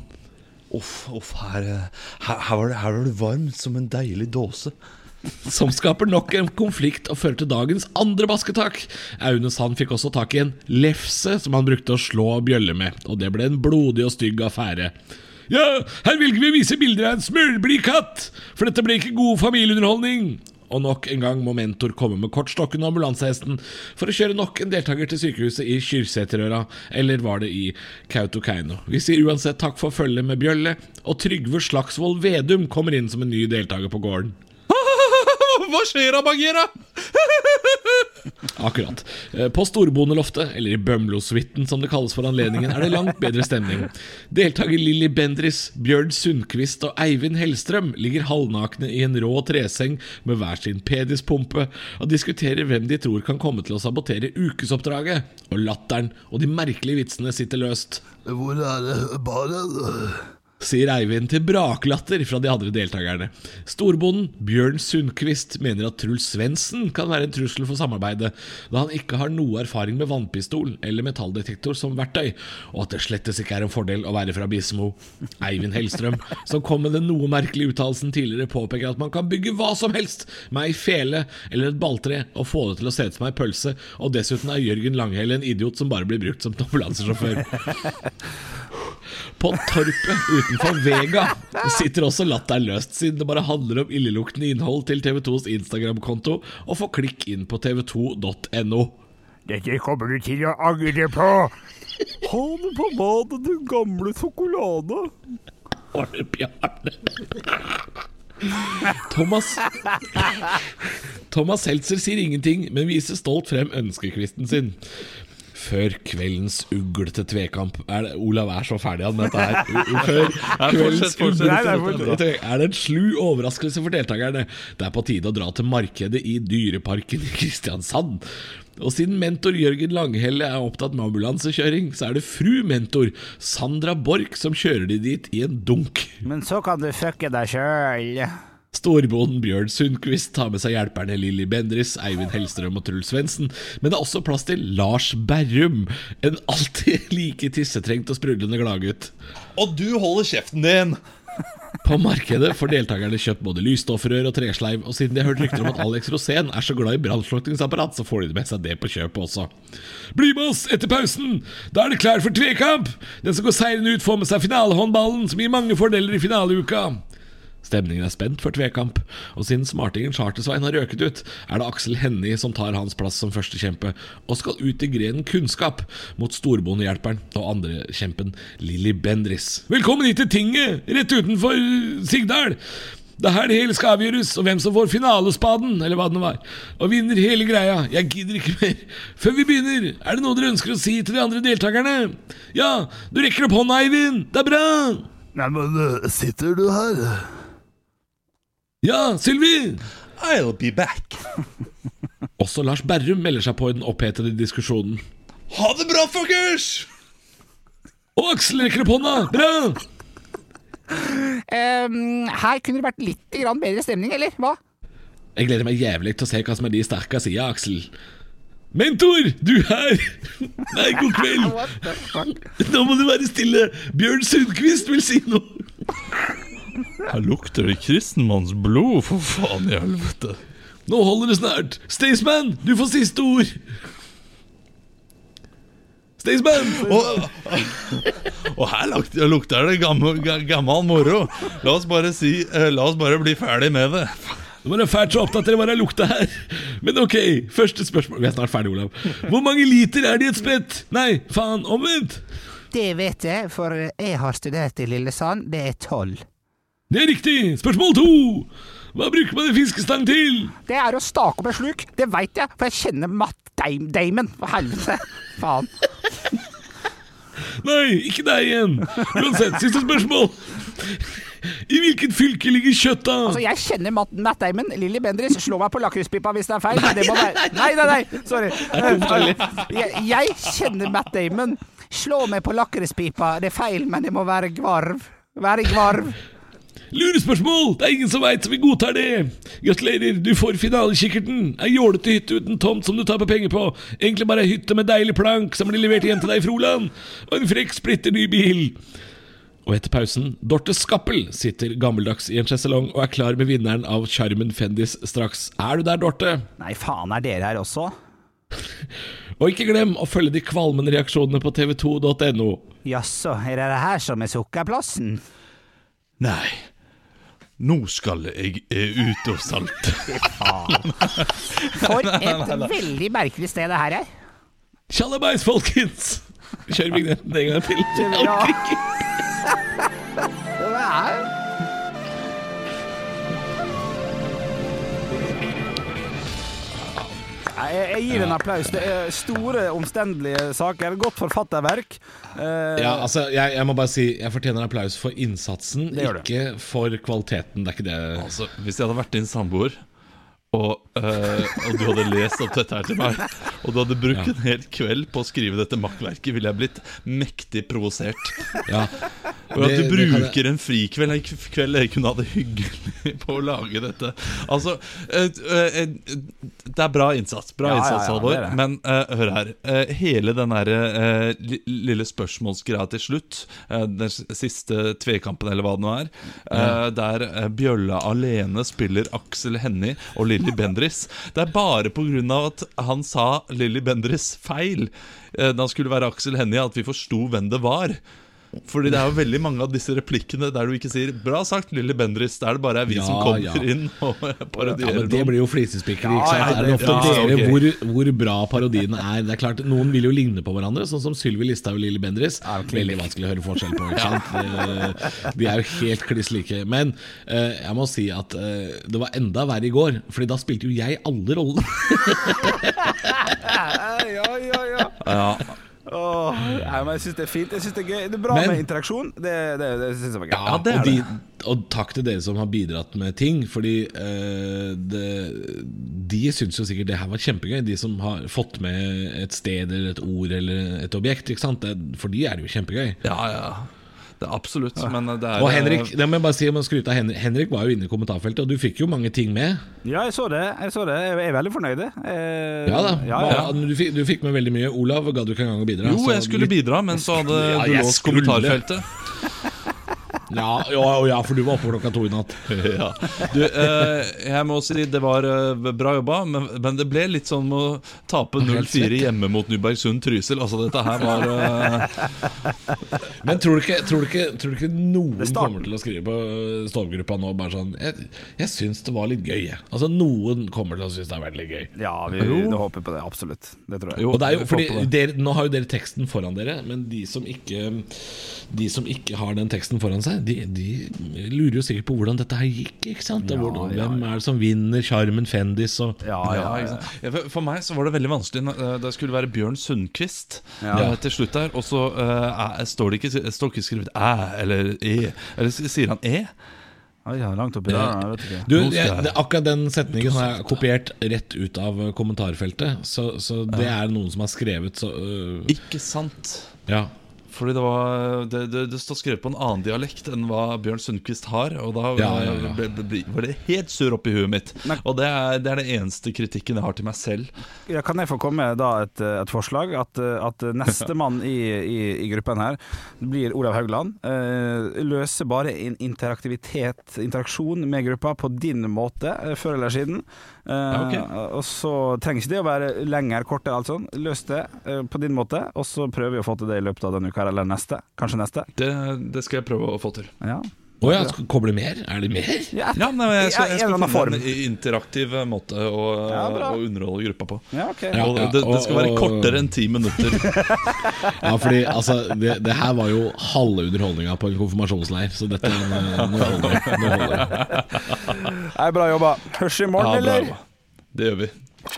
Uff, uff, her, eh, her, her, var det, her var det varmt som en deilig dåse. Som skaper nok en konflikt og fører til dagens andre basketak. Aune Sand fikk også tak i en lefse som han brukte å slå bjølle med, og det ble en blodig og stygg affære. Ja, her velger vi vise bilder av en smørblid katt, for dette ble ikke god familieunderholdning. Og nok en gang må mentor komme med kortstokken og ambulansehesten for å kjøre nok en deltaker til sykehuset i Kyrksæterøra, eller var det i Kautokeino. Vi sier uansett takk for følget med Bjølle, og Trygve Slagsvold Vedum kommer inn som en ny deltaker på gården. Hva skjer da, Bagheera? Akkurat. Eh, På Storbondeloftet, eller i Bømlo-suiten som det kalles for anledningen, er det langt bedre stemning. Deltaker Lilly Bendris, Bjørn Sundquist og Eivind Hellstrøm ligger halvnakne i en rå treseng med hver sin pedispumpe og diskuterer hvem de tror kan komme til å sabotere ukesoppdraget. Og latteren og de merkelige vitsene sitter løst. Hvor er det baren? Sier Eivind til braklatter fra de andre deltakerne. Storbonden Bjørn Sundquist mener at Truls Svendsen kan være en trussel for samarbeidet, da han ikke har noe erfaring med vannpistol eller metalldetektor som verktøy, og at det slettes ikke er en fordel å være fra Bismo. Eivind Hellstrøm, som kom med den noe merkelige uttalelsen tidligere, påpeker at man kan bygge hva som helst med ei fele eller et balltre og få det til å se ut som ei pølse, og dessuten er Jørgen Langhell en idiot som bare blir brukt som ambulansesjåfør. På torpet utenfor Vega sitter også latteren løst, siden det bare handler om illeluktende innhold til TV2s Instagram-konto, og få klikk inn på tv2.no. Dette kommer du til å angre på. Ha det på badet, du gamle sjokolade. det Bjarne. Thomas Thomas Seltzer sier ingenting, men viser stolt frem ønskekvisten sin. Før kveldens uglete tvekamp er det, Olav er så ferdig med dette her. Før kveldens uglete er det en slu overraskelse for deltakerne. Det er på tide å dra til markedet i Dyreparken i Kristiansand. Og siden mentor Jørgen Langhelle er opptatt med ambulansekjøring, så er det fru mentor Sandra Borch som kjører de dit i en dunk. Men så kan du fucke deg sjøl. Storbonden Bjørn Sundquist tar med seg hjelperne Lilly Bendris, Eivind Hellstrøm og Truls Svendsen. Men det er også plass til Lars Berrum, en alltid like tissetrengt og sprudlende gladgutt. Og du holder kjeften din! På markedet får deltakerne kjøpt både lysstoffrør og tresleiv, og siden de har hørt rykter om at Alex Rosén er så glad i brannslukningsapparat, så får de med seg det på kjøpet også. Bli med oss etter pausen! Da er det klart for tvekamp! Den som går seirende ut, får med seg finalehåndballen, som gir mange fordeler i finaleuka. Stemningen er spent før tvekamp, og siden smartingen Chartersveien har røket ut, er det Aksel Hennie som tar hans plass som førstekjempe, og skal ut i grenen kunnskap mot storbondehjelperen og andrekjempen Lilly Bendris. Velkommen hit til tinget, rett utenfor Sigdal! Det er her det hele skal avgjøres, og hvem som får finalespaden, eller hva det nå var, og vinner hele greia. Jeg gidder ikke mer. Før vi begynner, er det noe dere ønsker å si til de andre deltakerne? Ja, du rekker opp hånda, Eivind. Det er bra. Nei, men eh, sitter du her? Ja, Sylvi! I'll be back. Også Lars Berrum melder seg på i den opphetede diskusjonen. Ha det bra, fuckers! Og Aksel rekker opp hånda! Bra! Um, her kunne det vært litt grann bedre stemning, eller hva? Jeg gleder meg jævlig til å se hva som er de sterke sider, Aksel. Mentor, du her! Nei, god kveld! What the fuck? Nå må du være stille! Bjørn Sundquist vil si noe! Her lukter det kristenmanns blod, for faen i helvete. Nå holder det snart. Staysman, du får siste ord. Staysman! Og, og her lukter, lukter det gammel, gammel moro. La oss bare si eh, La oss bare bli ferdig med det. Nå var jeg fælt så opptatt av hva det lukta her. Men ok, første spørsmål. Vi er snart ferdig, Olav. Hvor mange liter er det i et spett? Nei, faen, omvendt. Det vet jeg, for jeg har studert i Lillesand. Det er tolv. Det er riktig. Spørsmål to. Hva bruker man en fiskestang til? Det er å stake opp en sluk. Det veit jeg, for jeg kjenner Matt-Damon. For helvete. Faen. Nei, ikke deg igjen. Uansett, siste spørsmål. I hvilket fylke ligger Kjøtta? Altså, jeg kjenner Matt, Matt Damon. Lilly Bendriss, slå meg på lakrispipa hvis det er feil. Det må være Nei, nei, nei! Sorry. Jeg, jeg kjenner Matt Damon. Slå meg på lakrispipa. Det er feil, men det må være gvarv. Være gvarv. Lurespørsmål! Det er ingen som veit, så vi godtar det. Gratulerer, du får finalekikkerten. Ei jålete hytte uten tomt som du taper penger på. Egentlig bare ei hytte med deilig plank som blir levert hjem til deg i Froland. Og en frekk, splitter ny bil. Og etter pausen, Dorte Skappel sitter gammeldags i en sjeselong og er klar med vinneren av Charmen Fendis straks. Er du der, Dorte? Nei, faen, er dere her også? Og ikke glem å følge de kvalmende reaksjonene på tv2.no. Jaså, er det det her som er sukkerplassen? Nei, nå skal jeg eh, ut og salte. For et veldig merkelig sted det her er. Tjallabais, folkens! Kjør vignetten en gang til. Jeg orker ikke. Jeg, jeg gir en applaus. Det er store, omstendelige saker. Godt forfatterverk. Eh, Ja, altså, jeg, jeg må bare si Jeg fortjener applaus for innsatsen, ikke for kvaliteten. Det er ikke det. Altså, hvis jeg hadde vært din samboer, og, eh, og du hadde lest opp dette her til meg, og du hadde brukt en hel kveld på å skrive dette makkverket, ville jeg blitt mektig provosert. Ja. Og at Det- du det jeg- bruker en frikveld En kveld jeg kunne ha det hyggelig på å lage dette. Altså, eh, eh, det er bra innsats, bra Ja, ja, innsats, ja, Halvor. Men eh, hør her. eh, hele den der eh, lille spørsmålsgreia til slutt, eh, den siste tvekampen eller hva det nå er, eh, der Bjølla alene spiller Aksel Hennie og Lilly Bendris. Det er bare pga. at han sa Lilly Bendris feil eh, da han skulle være Aksel Hennie, at vi forsto hvem det var. Fordi det er jo veldig mange av disse replikkene der du ikke sier 'bra sagt, Lilly Bendris'. Der er det bare vi som kommer ja. inn og parodierer. Ja, men Det noen. blir jo flisespikkeri. ikke Ja, ja, er det ofte ja, dere hvor, hvor bra parodiene er? Det er klart, Noen vil jo ligne på hverandre, sånn som Sylvi Listhaug og Lilly Bendriss. Veldig vanskelig å høre forskjell på. ikke sant? De er jo helt kliss like. Men eh, jeg må si at eh, det var enda verre i går, Fordi da spilte jo jeg alle rollene. ja, ja, ja. Ja. Åh, nei, men jeg syns det er fint. Jeg synes Det er gøy Det er bra Men- med interaksjon. Det, det, det synes jeg var gøy. Ja, det er og, de, og takk til dere som har bidratt med ting. Fordi eh, det, de syns jo sikkert det her var kjempegøy. De som har fått med et sted eller et ord eller et objekt. Ikke sant? Det, for de er det jo kjempegøy. ja, ja. Det er absolutt. Men det er Og Henrik, det må jeg bare si, om skryte av Henrik, Henrik var jo inne i kommentarfeltet, og du fikk jo mange ting med. Ja, jeg så det. Jeg så det Jeg er veldig fornøyd. Jeg... Ja da, Ja, ja. Du, fikk, du fikk med veldig mye. Olav gadd du ikke engang å bidra. Jo, jeg skulle litt- bidra, men så hadde Ja, du låst kommentarfeltet. Ja, ja, ja, for du var oppe klokka to i natt. Ja. Du, eh, jeg må si det var eh, bra jobba, men, men det ble litt sånn å tape 0-4 hjemme mot Nybergsund Trysil. Altså, dette her var eh, Men tror du ikke, tror du ikke, tror du ikke noen kommer til å skrive på Stovgruppa nå bare sånn Jeg, jeg syns det var litt gøy, jeg. Altså, noen kommer til å synes det har vært litt gøy. ja vi, vi håper på det. Absolutt. Det tror jeg. Jo, Og det er jo, fordi dere, Nå har jo dere teksten foran dere, men de som ikke De som ikke har den teksten foran seg, de, de lurer jo sikkert på hvordan dette her gikk. Ikke sant? Ja, hvordan, Hvem er det som vinner Charmen Fendis og Ja, Ja, ja, ikke sant? Ja, for- For meg så var det veldig vanskelig eh, Det skulle være Bjørn Sundquist Ja. eh, til slutt der, og så er- står det ikke, står ikke skrevet æ eller e. Eller sier han e? Ja, langt oppi der. Du, jeg, jeg- det, Akkurat den setningen har jeg kopiert rett ut av kommentarfeltet. Så, så det er noen som har skrevet så uh, Ikke sant? Ja. Fordi det, var, det, det, det står skrevet på en annen dialekt enn hva Bjørn Sundquist har. Og da Ja, ja, ja. ble, ble, ble, var det helt sur oppi huet mitt. Nei. Og det er, det er den eneste kritikken jeg har til meg selv. Ja, kan jeg få komme med da et, et forslag? At, at nestemann i, i, i gruppen her blir Olav Haugland. Eh, løser bare in interaktivitet, interaksjon med gruppa på din måte, eh, før eller siden. Eh, ok. Og så ikke det å være lenger, kortere, alt sånt. Løs det eh, på din måte, og så prøver vi å få til det i løpet av denne uka eller neste. Kanskje neste. Det, det skal jeg prøve å få til. Ja. Å ja, kommer det mer? Er det mer? Ja, Ja, men jeg skal, i jeg en skal finne en interaktiv måte å, Ja, å underholde gruppa på. Ja, okay. Ja. Og det, det skal være kortere enn ti minutter. Ja, fordi altså, det, det her var jo halve underholdninga på en konfirmasjonsleir, så dette nå holder det. Nå holder det. Nei, bra jobba. Hørs i morgen, bra eller? Det gjør vi.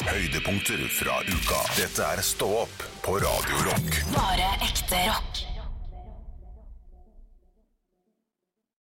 Høydepunkter fra uka. Dette er Stå opp på Radio Rock. Bare ekte rock.